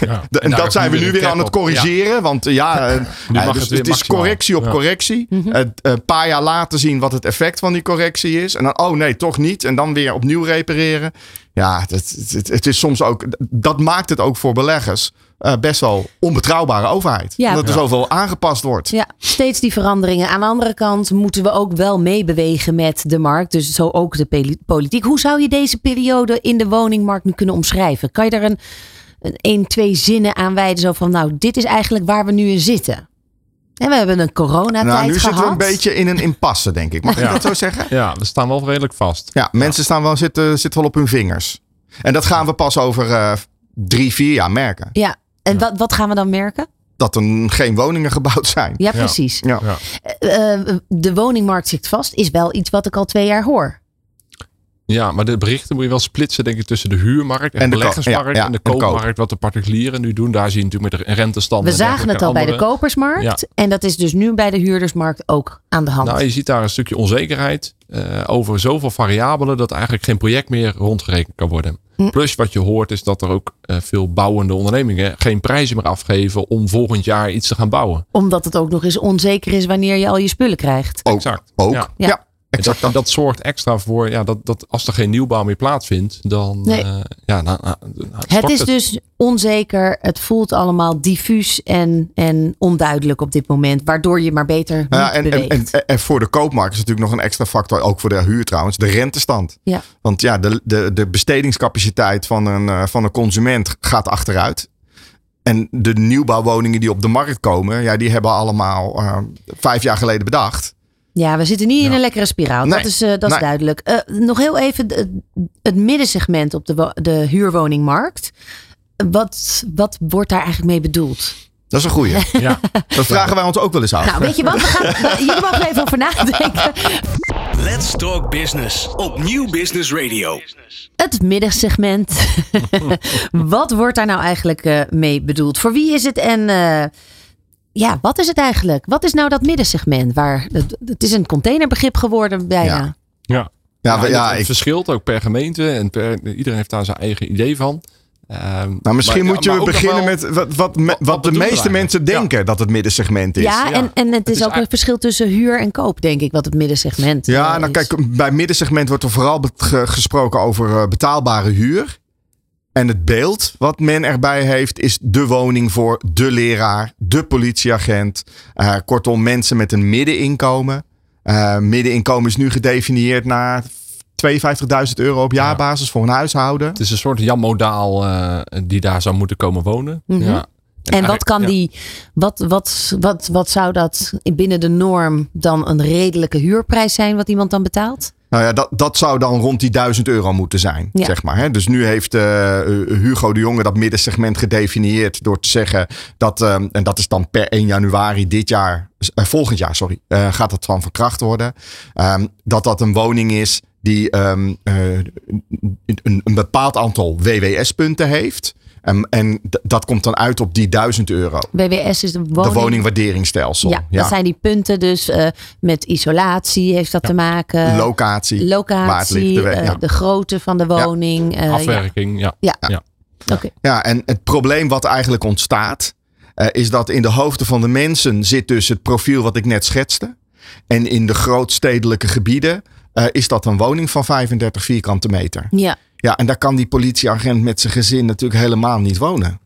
Ja. [LAUGHS] de- en dat zijn we nu weer aan het op. corrigeren. Want ja, [LAUGHS] mag dus het is correctie op Ja. correctie. Het, eh, Een paar jaar later zien wat het effect van die correctie is. En dan, oh nee, toch niet. En dan weer opnieuw repareren. Ja, het, het, het is soms ook, dat maakt het ook voor beleggers eh, best wel onbetrouwbare overheid. Ja. Omdat er zoveel aangepast wordt. Ja, steeds die veranderingen. Aan de andere kant moeten we ook wel meebewegen met de markt. Dus zo ook de politiek. Hoe zou je deze periode in de woningmarkt nu kunnen omschrijven? Kan je daar een, een, een twee zinnen aan wijden? Zo van, nou, dit is eigenlijk waar we nu in zitten. En we hebben een coronatijd Nou, nu gehad. zitten we een beetje in een impasse, denk ik. Mag ik Ja. dat zo zeggen? Ja, we staan wel redelijk vast. Ja, mensen Staan wel, zitten, zitten wel op hun vingers. En dat gaan we pas over eh, drie, vier jaar merken. Ja, en wat, wat gaan we dan merken? Dat er geen woningen gebouwd zijn. Ja, precies. Ja. Ja. Eh, eh, de woningmarkt zit vast, is wel iets wat ik al twee jaar hoor. Ja, maar de berichten moet je wel splitsen, denk ik, tussen de huurmarkt en, En de beleggersmarkt ja, ja, en de koopmarkt, wat de particulieren nu doen. Daar zie je natuurlijk met de rentestand. We en zagen het al bij de kopersmarkt. Ja. En dat is dus nu bij de huurdersmarkt ook aan de hand. Nou, je ziet daar een stukje onzekerheid eh, over zoveel variabelen dat eigenlijk geen project meer rondgerekend kan worden. Hm. Plus wat je hoort is dat er ook eh, veel bouwende ondernemingen geen prijzen meer afgeven om volgend jaar iets te gaan bouwen. Omdat het ook nog eens onzeker is wanneer je al je spullen krijgt. Ook. Exact. Ook. Ja. Ja. En exact dat, dat. dat zorgt extra voor ja, dat, dat als er geen nieuwbouw meer plaatsvindt, dan Nee. eh, ja, nou, nou, nou, Het is dus onzeker. Het voelt allemaal diffuus en, en onduidelijk op dit moment. Waardoor je maar beter niet Ja, en, en, en voor de koopmarkt is natuurlijk nog een extra factor, ook voor de huur trouwens, de rentestand. Ja. Want ja, de, de, de bestedingscapaciteit van een, eh, van een consument gaat achteruit. En de nieuwbouwwoningen die op de markt komen, ja, die hebben allemaal eh, vijf jaar geleden bedacht. Ja, we zitten niet in een lekkere spiraal. Nee. Dat is, eh, dat is Nee. duidelijk. Eh, nog heel even het, het middensegment op de, de huurwoningmarkt. Wat, wat wordt daar eigenlijk mee bedoeld? Dat is een goeie. [LAUGHS] Ja. Dat vragen wij ons ook wel eens af. Nou, weet je wat? We gaan, jullie mogen er even over nadenken. Let's Talk Business op Nieuw Business Radio. Het middensegment. [LAUGHS] wat wordt daar nou eigenlijk eh, mee bedoeld? Voor wie is het en eh, ja, wat is het eigenlijk? Wat is nou dat middensegment? Waar, het, het is een containerbegrip geworden bijna. Ja. Ja. Ja, ja, het ik- verschilt ook per gemeente en per, iedereen heeft daar zijn eigen idee van. Ehm, Nou, misschien maar- moet je beginnen wel- met wat, wat, wat wat de meeste mensen denken dat het middensegment is. Ja, ja. en, en het is is ook een verschil tussen huur en koop, denk ik, wat het middensegment Ja, eh, nou is. kijk, bij middensegment wordt er vooral gesproken over eh, betaalbare huur. En het beeld wat men erbij heeft is de woning voor de leraar, de politieagent. Eh, kortom, mensen met een middeninkomen. Eh, middeninkomen is nu gedefinieerd naar 52.000 euro op jaarbasis voor een huishouden. Het is een soort jammodaal eh die daar zou moeten komen wonen. Mhm. ja. En wat kan ja. die, wat, wat, wat, wat zou dat binnen de norm dan een redelijke huurprijs zijn wat iemand dan betaalt? Nou ja, dat, dat zou dan rond die 1000 euro moeten zijn. Ja. Zeg maar, hè? Dus nu heeft eh, Hugo de Jonge dat middensegment gedefinieerd door te zeggen dat, eh, en dat is dan per 1 januari dit jaar, volgend jaar, sorry, gaat dat van verkracht worden. Ehm, dat dat een woning is die ehm, eh, een, een bepaald aantal WWS-punten heeft. En d- dat komt dan uit op die 1000 euro. WWS is de De woning. woningwaarderingsstelsel. ja, dat zijn die punten dus eh, met isolatie heeft dat te maken. Locatie. waar het Locatie, ligt, de eh, ja. de grootte van de woning. eh, ja. Afwerking, ja. Ja. Ja. Oké. Ja, en het probleem wat eigenlijk ontstaat, eh, is dat in de hoofden van de mensen zit dus het profiel wat ik net schetste. En in de grootstedelijke gebieden eh, is dat een woning van 35 vierkante meter. Ja. Ja, en daar kan die politieagent met zijn gezin natuurlijk helemaal niet wonen.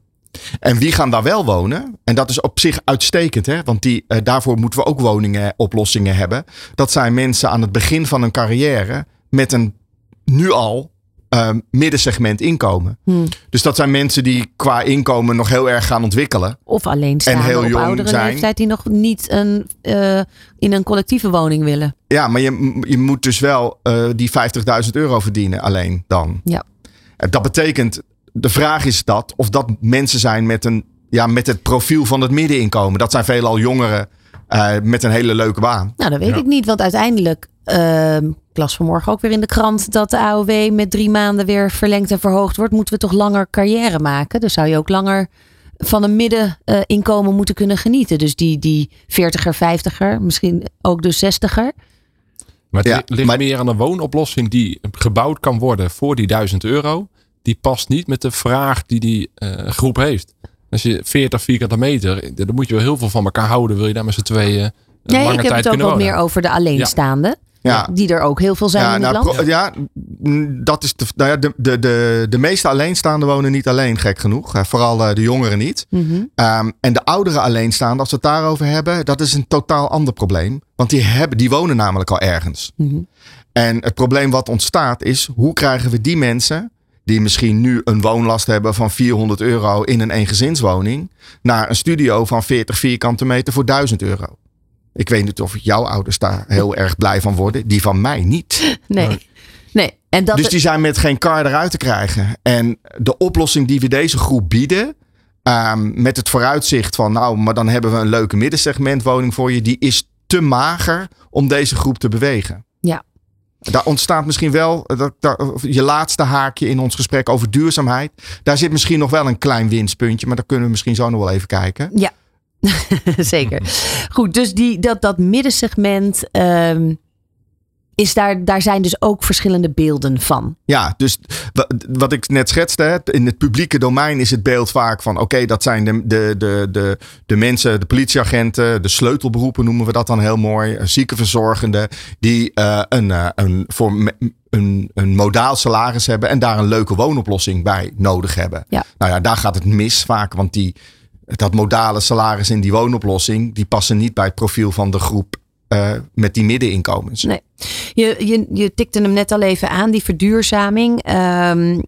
En wie gaan daar wel wonen? En dat is op zich uitstekend, hè? want die, eh, daarvoor moeten we ook woningen, oplossingen hebben. Dat zijn mensen aan het begin van hun carrière met een nu al eh, middensegment inkomen. Hm. Dus dat zijn mensen die qua inkomen nog heel erg gaan ontwikkelen. Of alleenstaande En heel op jong oudere zijn. leeftijd die nog niet een, eh, in een collectieve woning willen. Ja, maar je, je moet dus wel eh, die 50.000 euro verdienen alleen dan. Ja. En Dat betekent, de vraag is dat of dat mensen zijn met, een, ja, met het profiel van het middeninkomen. Dat zijn veelal jongeren eh, met een hele leuke baan. Nou, dat weet Ja. ik niet, want uiteindelijk, ehm ik las vanmorgen ook weer in de krant dat de AOW met drie maanden weer verlengd en verhoogd wordt. Moeten we toch langer carrière maken? Dus zou je ook langer van een middeninkomen moeten kunnen genieten. Dus die, die 40er, 50er, misschien ook de 60er. Maar het Ja, li- ligt maar- meer aan een woonoplossing die gebouwd kan worden voor die 1000 euro. Die past niet met de vraag die die eh, groep heeft. Als je 40 vierkante meter, dan moet je wel heel veel van elkaar houden. Wil je daar met z'n tweeën een Nee, lange ik heb tijd het ook wat meer over de alleenstaande. Ja. Die er ook heel veel zijn Ja, in het nou, land. ja, dat is de, nou ja, de, de, de, de meeste alleenstaanden wonen niet alleen, gek genoeg. Vooral eh, de jongeren niet. Mhm. Ehm, en de oudere alleenstaanden, als we het daarover hebben, dat is een totaal ander probleem. Want die, hebben, die wonen namelijk al ergens. Mhm. En het probleem wat ontstaat is, hoe krijgen we die mensen, die misschien nu een woonlast hebben van 400 euro in een eengezinswoning, naar een studio van 40 vierkante meter voor 1000 euro? Ik weet niet of jouw ouders daar heel erg blij van worden. Die van mij niet. Nee. nee. En dat Dus die zijn met geen kar eruit te krijgen. En de oplossing die we deze groep bieden. ehm, met het vooruitzicht van, nou, maar dan hebben we een leuke middensegmentwoning voor je. Die is te mager om deze groep te bewegen. Ja. Daar ontstaat misschien wel dat, daar- je laatste haakje in ons gesprek over duurzaamheid. Daar zit misschien nog wel een klein winstpuntje, maar daar kunnen we misschien zo nog wel even kijken. Ja, [LAUGHS] zeker. Goed, dus die, dat, dat middensegment. ehm, is daar, daar zijn dus ook verschillende beelden van. Ja, dus wa- wat ik net schetste, in het publieke domein is het beeld vaak van: oké, dat zijn de, de, de, de, de mensen, de politieagenten, de sleutelberoepen noemen we dat dan heel mooi, ziekenverzorgenden, die eh, een, eh, een, voor een, een modaal salaris hebben en daar een leuke woonoplossing bij nodig hebben. Ja. Nou ja, daar gaat het mis vaak, want die, dat modale salaris in die woonoplossing, die passen niet bij het profiel van de groep eh, met die middeninkomens. Nee. Je, je, je tikte hem net al even aan, die verduurzaming. Ehm,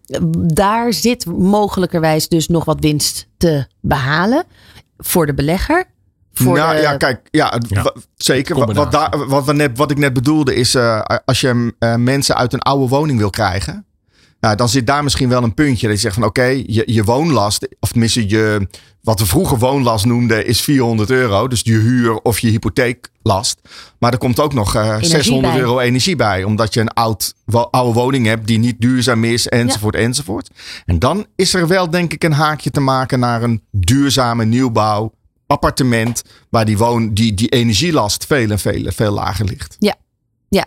daar zit mogelijkerwijs dus nog wat winst te behalen voor de belegger. Voor nou de, ja, kijk, ja, zeker. Wat, wat, daar, wat, we net, wat ik net bedoelde is, eh, als je eh, mensen uit een oude woning wil krijgen, nou, dan zit daar misschien wel een puntje. Dat je zegt van oké, je, je woonlast, of tenminste je, wat we vroeger woonlast noemden, is 400 euro. Dus je huur of je hypotheeklast. Maar er komt ook nog eh, 600 bij. euro energie bij. Omdat je een oud, wo- oude woning hebt die niet duurzaam is, enzovoort, enzovoort. En dan is er wel denk ik een haakje te maken naar een duurzame nieuwbouw appartement. Waar die, woon, die, die energielast veel en veel, veel lager ligt. Ja,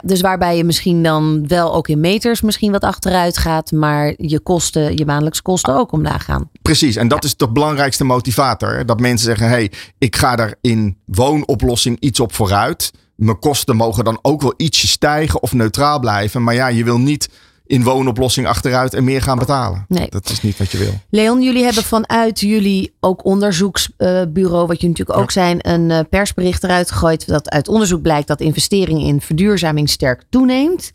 dus waarbij je misschien dan wel ook in meters misschien wat achteruit gaat, maar je kosten, je maandelijkse kosten ook omlaag gaan. Precies, en dat is de belangrijkste motivator. Dat mensen zeggen, hey, ik ga er in woonoplossing iets op vooruit. Mijn kosten mogen dan ook wel ietsje stijgen of neutraal blijven. Maar ja, je wil niet in woonoplossing achteruit en meer gaan betalen. Nee. Dat is niet wat je wil. Leon, jullie hebben vanuit jullie ook onderzoeksbureau, wat je natuurlijk ook zijn, een eh, persbericht eruit gegooid. Dat uit onderzoek blijkt dat investering in verduurzaming sterk toeneemt.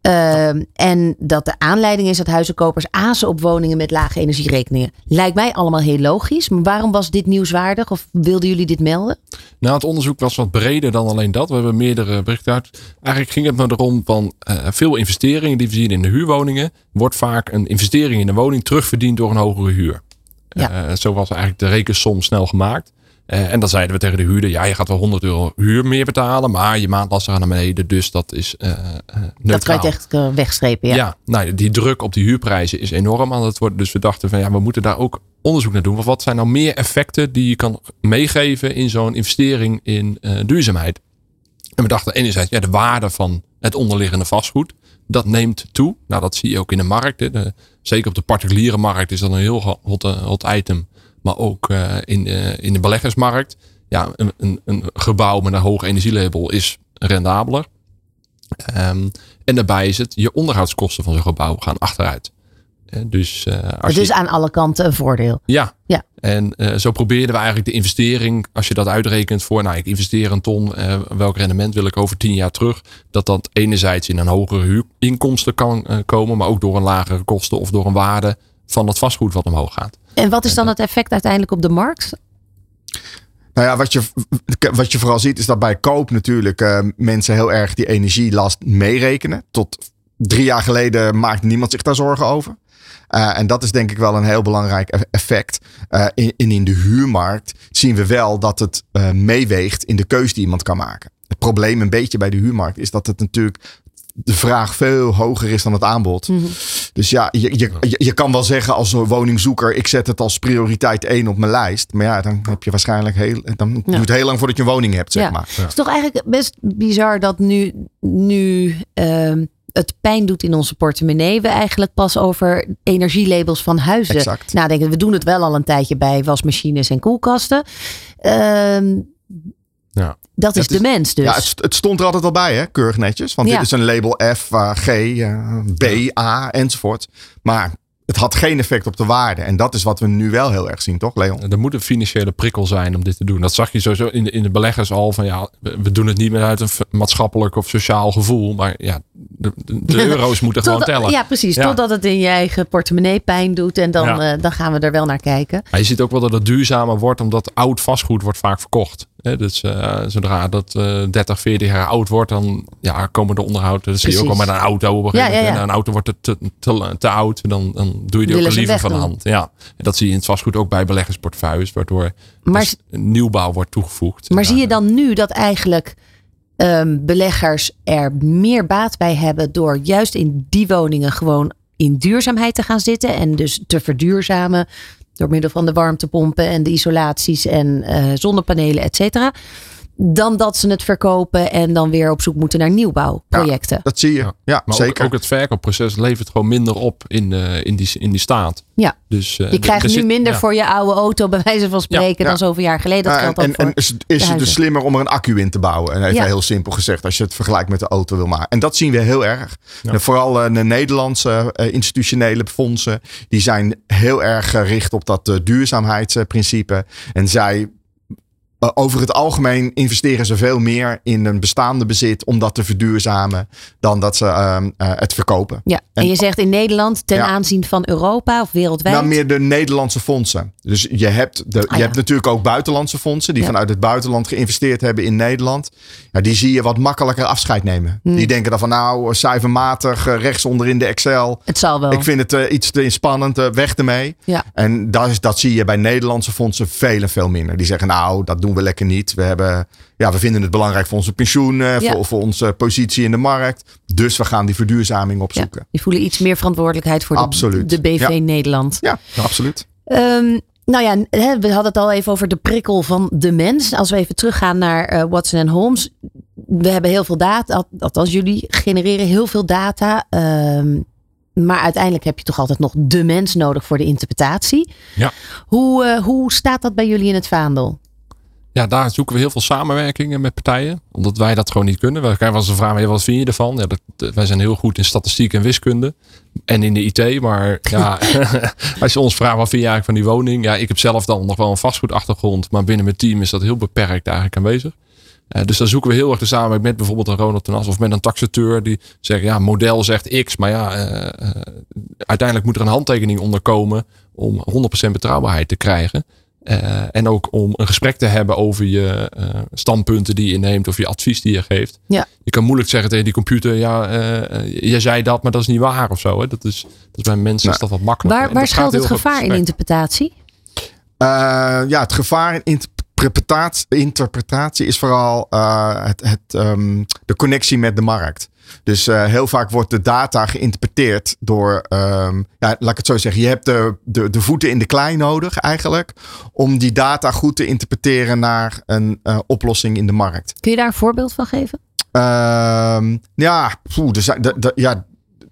Ehm, en dat de aanleiding is dat huizenkopers azen op woningen met lage energierekeningen. Lijkt mij allemaal heel logisch. Maar waarom was dit nieuwswaardig? Of wilden jullie dit melden? Nou, het onderzoek was wat breder dan alleen dat. We hebben meerdere berichten uit. Eigenlijk ging het me erom van eh, veel investeringen die we zien in de huurwoningen. Wordt vaak een investering in een woning terugverdiend door een hogere huur. Ja. Eh, zo was eigenlijk de rekensom snel gemaakt. Eh, en dan zeiden we tegen de huurder, ja, je gaat wel 100 euro huur meer betalen, maar je maandlasten gaan naar beneden, dus dat is neutraal. Dat kan je echt wegstrepen. Ja. Ja, nou, die druk op die huurprijzen is enorm aan het worden. Dus we dachten van ja, we moeten daar ook onderzoek naar doen. Want wat zijn nou meer effecten die je kan meegeven in zo'n investering in duurzaamheid? En we dachten enerzijds, ja, de waarde van het onderliggende vastgoed, dat neemt toe. Nou, dat zie je ook in de markt. Hè. De- zeker op de particuliere markt is dat een heel hot, hot item. Maar ook eh, in, de, in de beleggersmarkt. Ja, een, een, een gebouw met een hoog energielabel is rendabeler. Ehm, en daarbij is het, je onderhoudskosten van zo'n gebouw gaan achteruit. Eh, dus eh, als je, is aan alle kanten een voordeel. ja. Ja. En eh, zo probeerden we eigenlijk de investering, als je dat uitrekent voor, nou ik investeer een ton, eh, welk rendement wil ik over tien jaar terug, dat dat enerzijds in een hogere huurinkomsten kan eh, komen, maar ook door een lagere kosten of door een waarde van het vastgoed wat omhoog gaat. En wat is dan het effect uiteindelijk op de markt? Nou ja, wat je, wat je vooral ziet is dat bij koop natuurlijk eh, mensen heel erg die energielast meerekenen. Tot drie jaar geleden maakte niemand zich daar zorgen over. Eh, en dat is denk ik wel een heel belangrijk e- effect. Eh, in, in, de huurmarkt zien we wel dat het meeweegt in de keuze die iemand kan maken. Het probleem een beetje bij de huurmarkt is dat het natuurlijk de vraag veel hoger is dan het aanbod. Mhm. Dus ja, je, je, je, je kan wel zeggen als woningzoeker, ik zet het als prioriteit 1 op mijn lijst. Maar ja, dan heb je waarschijnlijk heel, dan Ja. duurt het heel lang voordat je een woning hebt, zeg Ja. maar. Het is toch eigenlijk best bizar dat nu, nu ehm, het pijn doet in onze portemonnee. We eigenlijk pas over energielabels van huizen Exact. nadenken. We doen het wel al een tijdje bij wasmachines en koelkasten. Ehm, Ja. Dat is de mens dus. Ja, het, st- het stond er altijd al bij, hè? keurig netjes. Want Ja. dit is een label F, eh, G, eh, B, A enzovoort. Maar het had geen effect op de waarde. En dat is wat we nu wel heel erg zien, toch, Leon? Er moet een financiële prikkel zijn om dit te doen. Dat zag je sowieso in de, in de beleggers al van ja, we we doen het niet meer uit een maatschappelijk of sociaal gevoel. Maar ja, de, [LAUGHS] euro's moeten gewoon tellen. Ja, precies. Ja. Totdat het in je eigen portemonnee pijn doet. En dan, Ja. eh, dan gaan we er wel naar kijken. Maar je ziet ook wel dat het duurzamer wordt, omdat oud vastgoed wordt vaak verkocht. Dus eh, zodra dat eh 30, 40 jaar oud wordt, dan ja, komen de onderhoud. Dat zie je ook al met een auto op een Ja, gegeven moment. ja, ja. Een auto wordt te, te, te, oud, dan, dan doe je die Willen ook liever van de hand. Ja. En dat zie je in het vastgoed ook bij beleggersportefeuilles, waardoor Maar, dus nieuwbouw wordt toegevoegd. maar zie je dan nu dat eigenlijk ehm, beleggers er meer baat bij hebben door juist in die woningen gewoon in duurzaamheid te gaan zitten en dus te verduurzamen door middel van de warmtepompen en de isolaties en eh, zonnepanelen, et cetera. Dan dat ze het verkopen en dan weer op zoek moeten naar nieuwbouwprojecten. Dat zie je. Ja, Ja. Maar zeker. Ook, ook het verkoopproces levert gewoon minder op in, eh, in, die, in die staat. Ja. Dus, eh, Je krijgt nu zit- minder ja. voor je oude auto, bij wijze van spreken, ja. dan zoveel jaar geleden. Dat geldt en, ook voor en is, is het dus slimmer om er een accu in te bouwen? En even Ja. heel simpel gezegd, als je het vergelijkt met de auto wil maken. En dat zien we heel erg. Ja. En vooral eh, de Nederlandse institutionele fondsen, die zijn heel erg gericht op dat duurzaamheidsprincipe. En zij eh, over het algemeen investeren ze veel meer in een bestaande bezit om dat te verduurzamen dan dat ze ehm, eh, het verkopen. Ja, en En- je zegt in Nederland ten Ja. aanzien van Europa of wereldwijd. Nou, meer de Nederlandse fondsen. Dus je hebt, de, Ah, je ja. hebt natuurlijk ook buitenlandse fondsen die Ja. vanuit het buitenland geïnvesteerd hebben in Nederland. Ja, die zie je wat makkelijker afscheid nemen. Hmm. Die denken dan van nou, cijfermatig, eh, rechtsonder in de Excel. Het zal wel. Ik vind het iets te spannend, eh, weg ermee. Ja. En dat, is, dat zie je bij Nederlandse fondsen veel en veel minder. Die zeggen nou, dat doen we lekker niet. We, hebben, ja, we vinden het belangrijk voor onze pensioen, eh, Ja. voor, voor onze positie in de markt. Dus we gaan die verduurzaming ja, opzoeken. die voelen iets meer verantwoordelijkheid voor de, Absoluut. de BV Ja. Nederland. Ja, absoluut. Ehm, nou ja, we hadden het al even over de prikkel van de mens. Als we even teruggaan naar eh, Watson Holmes. We hebben heel veel data, althans jullie genereren heel veel data. Ehm, maar uiteindelijk heb je toch altijd nog de mens nodig voor de interpretatie. Ja. Hoe, eh, hoe staat dat bij jullie in het vaandel? Ja, daar zoeken we heel veel samenwerkingen met partijen. Omdat wij dat gewoon niet kunnen. We krijgen wel eens een vraag, "Hey, wat vind je ervan? Ja, dat, dat- wij zijn heel goed in statistiek en wiskunde. En in de IT. Maar [LAUGHS] ja, [LAUGHS] als je ons vraagt, wat vind je eigenlijk van die woning? Ja, ik heb zelf dan nog wel een vastgoedachtergrond. Maar binnen mijn team is dat heel beperkt eigenlijk aanwezig. Eh, dus dan zoeken we heel erg de samenwerking met bijvoorbeeld een Ronald Tenas of met een taxateur die zegt, ja, model zegt X, maar ja, eh, eh, uiteindelijk moet er een handtekening onder komen om 100% betrouwbaarheid te krijgen. Eh, en ook om een gesprek te hebben over je eh, standpunten die je neemt of je advies die je geeft. Ja. Je kan moeilijk zeggen tegen die computer, ja, eh, eh, jij zei dat, maar dat is niet waar of zo. Hè? Dat, is, dat is bij mensen Nou, is dat wat makkelijker. Waar, waar schuilt het gevaar in interpretatie? Eh, ja, het gevaar in interpretatie, interpretatie is vooral eh, het, het, ehm, de connectie met de markt. Dus eh, heel vaak wordt de data geïnterpreteerd door, ehm, ja, laat ik het zo zeggen, je hebt de, de, de voeten in de klei nodig eigenlijk om die data goed te interpreteren naar een eh, oplossing in de markt. Kun je daar een voorbeeld van geven? Ehm, ja, poeh, de- ja,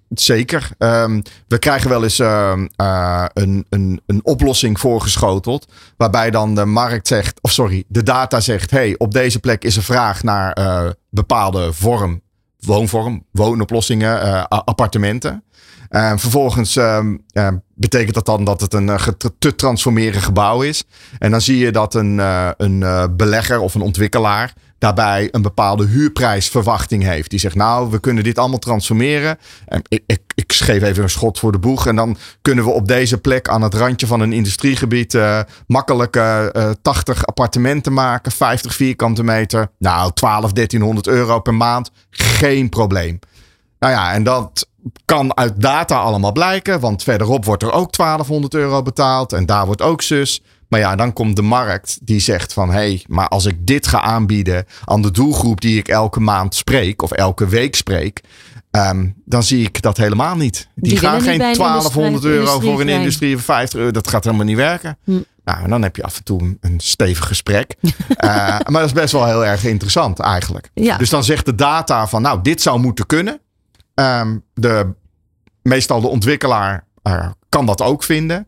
zeker. Ehm, we krijgen wel eens ehm, eh, een, een, een oplossing voorgeschoteld. Waarbij dan de markt zegt, of sorry, de data zegt: hey, op deze plek is er vraag naar eh, bepaalde vorm, woonvorm, woonoplossingen, eh, appartementen. Eh, vervolgens ehm, eh, betekent dat dan dat het een te transformeren gebouw is. En dan zie je dat een, een belegger of een ontwikkelaar daarbij een bepaalde huurprijsverwachting heeft. Die zegt, nou, we kunnen dit allemaal transformeren. En ik, ik, ik geef even een schot voor de boeg. En dan kunnen we op deze plek aan het randje van een industriegebied eh, makkelijk eh, eh, 80 appartementen maken. 50 vierkante meter. Nou, 12, 1300 euro per maand. Geen probleem. Nou ja, en dat kan uit data allemaal blijken. Want verderop wordt er ook 1200 euro betaald. En daar wordt ook zus. Maar ja, dan komt de markt die zegt van hé, hey, maar als ik dit ga aanbieden aan de doelgroep die ik elke maand spreek of elke week spreek, ehm, dan zie ik dat helemaal niet. Die, Die gaan geen een 1200 euro voor een industrie of 50 euro. Dat gaat helemaal niet werken. Hm. Nou, en dan heb je af en toe een stevig gesprek. [LAUGHS] Eh, maar dat is best wel heel erg interessant eigenlijk. Ja. Dus dan zegt de data van nou, dit zou moeten kunnen. Ehm, de, meestal de ontwikkelaar eh, kan dat ook vinden.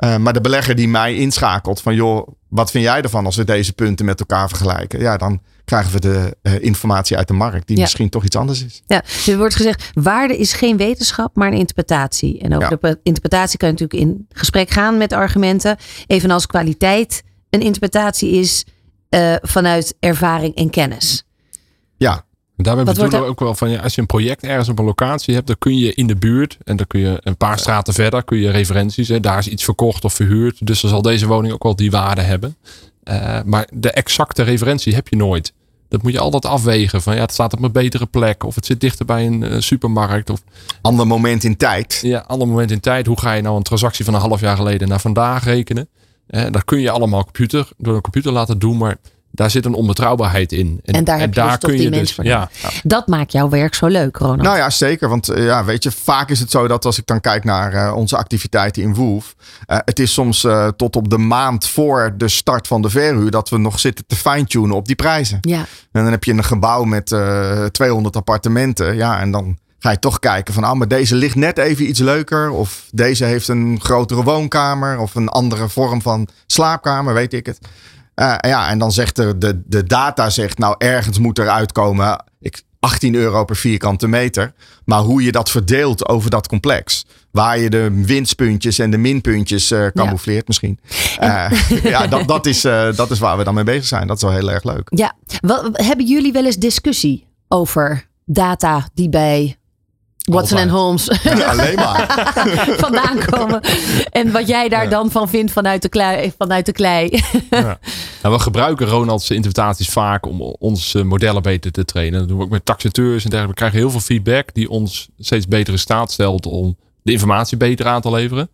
Eh, maar de belegger die mij inschakelt van joh, wat vind jij ervan als we deze punten met elkaar vergelijken? Ja, dan krijgen we de eh, informatie uit de markt die Ja. misschien toch iets anders is. Ja, er wordt gezegd, waarde is geen wetenschap, maar een interpretatie. En over Ja. de interpretatie kan je natuurlijk in gesprek gaan met argumenten. Evenals kwaliteit een interpretatie is eh, vanuit ervaring en kennis. Ja, En Daarbij Wat bedoelen we ook wel van ja, als je een project ergens op een locatie hebt, dan kun je in de buurt en dan kun je een paar straten verder, kun je referenties. Hè, daar is iets verkocht of verhuurd. Dus dan zal deze woning ook wel die waarde hebben. Eh, maar de exacte referentie heb je nooit. Dat moet je altijd afwegen. Van ja, het staat op een betere plek. Of het zit dichter bij een eh, supermarkt. Of ander moment in tijd. ja, ander moment in tijd. Hoe ga je nou een transactie van een half jaar geleden naar vandaag rekenen? Eh, dat kun je allemaal computer, door een computer laten doen. Maar daar zit een onbetrouwbaarheid in. En daar heb je dus toch die mens voor ja, Dat maakt jouw werk zo leuk, Ronald. Nou ja, zeker. Want eh, ja, weet je, vaak is het zo dat als ik dan kijk naar eh, onze activiteiten in Woef. eh, het is soms eh, tot op de maand voor de start van de verhuur dat we nog zitten te fine-tunen op die prijzen. ja, En dan heb je een gebouw met eh 200 appartementen. Ja, en dan ga je toch kijken van, ah, maar deze ligt net even iets leuker. Of deze heeft een grotere woonkamer. Of een andere vorm van slaapkamer, weet ik het. Eh, ja, en dan zegt er, de, de data zegt, nou ergens moet er uitkomen ik, 18 euro per vierkante meter. Maar hoe je dat verdeelt over dat complex. Waar je de winstpuntjes en de minpuntjes eh camoufleert misschien. Eh, [LAUGHS] ja, dat, dat, is, dat is waar we dan mee bezig zijn. Dat is wel heel erg leuk. ja. Wat, hebben jullie wel eens discussie over data die bij Watson en Holmes Alleen maar. [LAUGHS] vandaan komen? En wat jij daar dan van vindt vanuit de klei? Vanuit de klei. Nou, we gebruiken Ronald's interpretaties vaak om onze modellen beter te trainen. Dat doen we ook met taxateurs en dergelijke. We krijgen heel veel feedback die ons steeds beter in staat stelt om de informatie beter aan te leveren.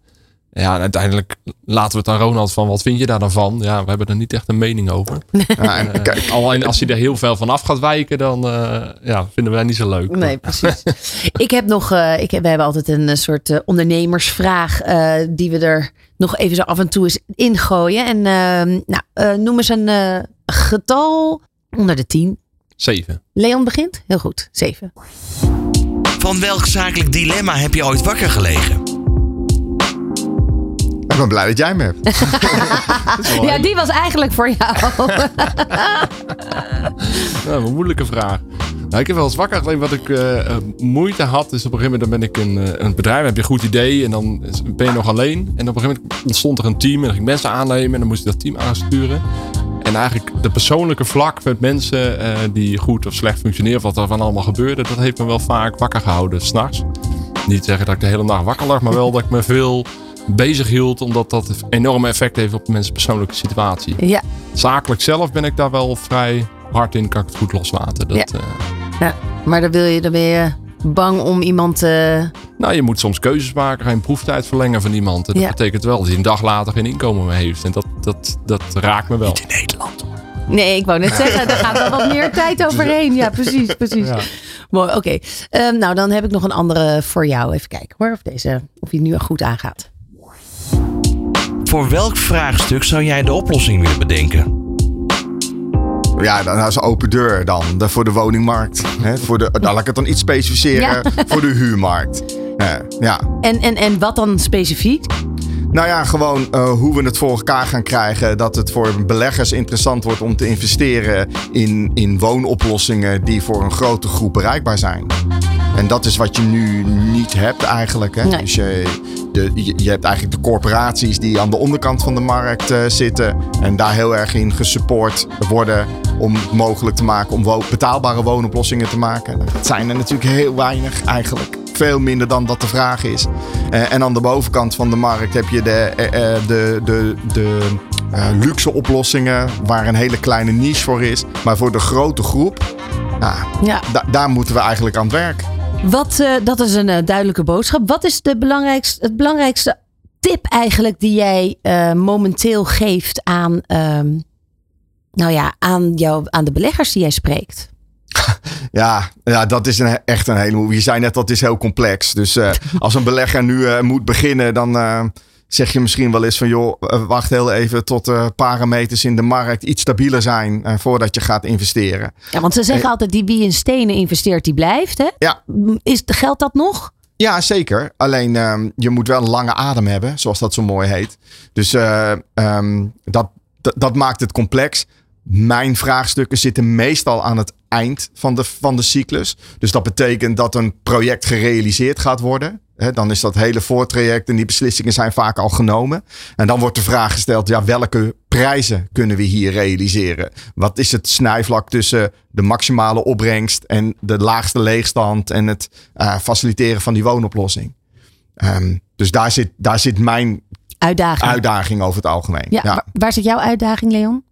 Ja, en uiteindelijk laten we het aan Ronald van wat vind je daar dan van? Ja, we hebben er niet echt een mening over. Ja, en kijk, Alleen als hij er heel veel van af gaat wijken, dan eh, ja, vinden wij niet zo leuk. Nee, precies. [LAUGHS] ik heb nog, eh, ik heb, we hebben altijd een eh, soort eh, ondernemersvraag eh, die we er nog even zo af en toe eens ingooien. En eh, nou, eh, noem eens een eh, getal onder de tien. Zeven. Leon begint? Heel goed, zeven. Van welk zakelijk dilemma heb je ooit wakker gelegen? Ik ben blij dat jij me hebt. [LAUGHS] Ja, die was eigenlijk voor jou. Nou, een moeilijke vraag. Nou, ik heb wel eens wakker gelegen wat ik eh, eh, moeite had. Is op een gegeven moment dan ben ik een, eh, een bedrijf, heb je een goed idee en dan ben je nog alleen. En op een gegeven moment ontstond er een team en dan ging ik mensen aannemen en dan moest ik dat team aansturen. En eigenlijk de persoonlijke vlak met mensen eh, die goed of slecht functioneren, wat er van allemaal gebeurde, dat heeft me wel vaak wakker gehouden, s'nachts. Niet zeggen dat ik de hele nacht wakker lag, maar wel dat ik me veel bezig hield, omdat dat enorm effect heeft op mensen persoonlijke situatie. ja, Zakelijk zelf ben ik daar wel vrij hard in, kan ik het goed loslaten. Dat, Ja. eh, ja, maar dan, wil je, dan ben je bang om iemand eh, nou, je moet soms keuzes maken, ga je een proeftijd verlengen van iemand. En dat Ja. betekent wel dat hij een dag later geen inkomen meer heeft. En dat, dat, dat raakt me wel. In Nederland. Nee, ik wou net zeggen, daar gaat wel wat meer tijd overheen. Ja, precies, precies. Mooi, oké. Ehm, nou, dan heb ik nog een andere voor jou. Even kijken hoor, of, deze, of die nu goed aangaat. Voor welk vraagstuk zou jij de oplossing willen bedenken? Ja, dan is een open deur dan. De- voor de woningmarkt. Hè, voor de, dan laat ik het dan iets specificeren. Voor de huurmarkt. Ja, ja. En, en, en wat dan specifiek? Nou ja, gewoon eh, hoe we het voor elkaar gaan krijgen. Dat het voor beleggers interessant wordt om te investeren in, in woonoplossingen die voor een grote groep bereikbaar zijn. En dat is wat je nu niet hebt eigenlijk. Hè? Nee. Dus je, de, je, hebt eigenlijk de corporaties die aan de onderkant van de markt eh, zitten. En daar heel erg in gesupport worden om het mogelijk te maken om wo- betaalbare woonoplossingen te maken. Dat zijn er natuurlijk heel weinig eigenlijk. Veel minder dan dat de vraag is. Eh, en aan de bovenkant van de markt heb je de, eh, eh, de, de, de luxe oplossingen waar een hele kleine niche voor is. Maar voor de grote groep, nou, Ja. da- daar moeten we eigenlijk aan het werk. Wat, dat is een duidelijke boodschap. Wat is de belangrijkste, het belangrijkste tip eigenlijk die jij momenteel geeft aan, ehm, nou ja, aan, jou, aan de beleggers die jij spreekt? [LAUGHS] Ja, ja dat is een, echt een hele. Je zei net dat is heel complex. Dus uh, [LAUGHS] als een belegger nu uh, moet beginnen, dan uh, zeg je misschien wel eens van joh, wacht heel even tot de parameters in de markt iets stabieler zijn voordat je gaat investeren. Ja, want ze zeggen altijd die wie in stenen investeert, die blijft. Hè? Ja. Is, geldt dat nog? Ja, zeker. Alleen um, je moet wel een lange adem hebben, zoals dat zo mooi heet. Dus um, dat, dat maakt het complex. Mijn vraagstukken zitten meestal aan het eind van de, van de cyclus. Dus dat betekent dat een project gerealiseerd gaat worden. dan is dat hele voortraject en die beslissingen zijn vaak al genomen. En dan wordt de vraag gesteld: ja, welke prijzen kunnen we hier realiseren? Wat is het snijvlak tussen de maximale opbrengst en de laagste leegstand en het uh, faciliteren van die woonoplossing? Um, dus daar zit, daar zit mijn uitdaging. uitdaging over het algemeen. Ja, ja. Waar zit jouw uitdaging, Leon?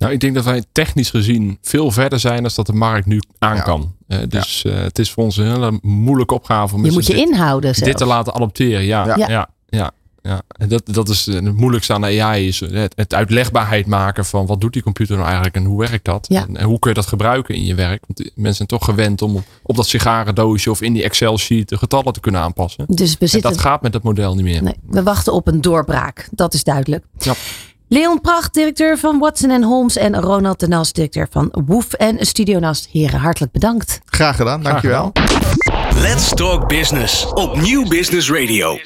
Nou, ik denk dat wij technisch gezien veel verder zijn dan dat de markt nu aan ja. kan. Uh, dus ja. uh, het is voor ons een hele moeilijke opgave om je moet je dit, inhouden zelfs. dit te laten adopteren. Ja, ja, ja. ja, ja. En dat, dat is het moeilijkste aan de AI is het, het uitlegbaarheid maken van wat doet die computer nou eigenlijk en hoe werkt dat? Ja. En, en, hoe kun je dat gebruiken in je werk? Want mensen zijn toch gewend om op, op dat sigarendoosje of in die Excel sheet de getallen te kunnen aanpassen. Dus we zitten... En dat gaat met dat model niet meer. Nee, we wachten op een doorbraak. Dat is duidelijk. Ja. Leon Pracht, directeur van Watson Holmes. En Ronald de Nas, directeur van Woef en Studio Nast. Heren, hartelijk bedankt. Graag gedaan, dankjewel. Let's Talk Business op Nieuw Business Radio.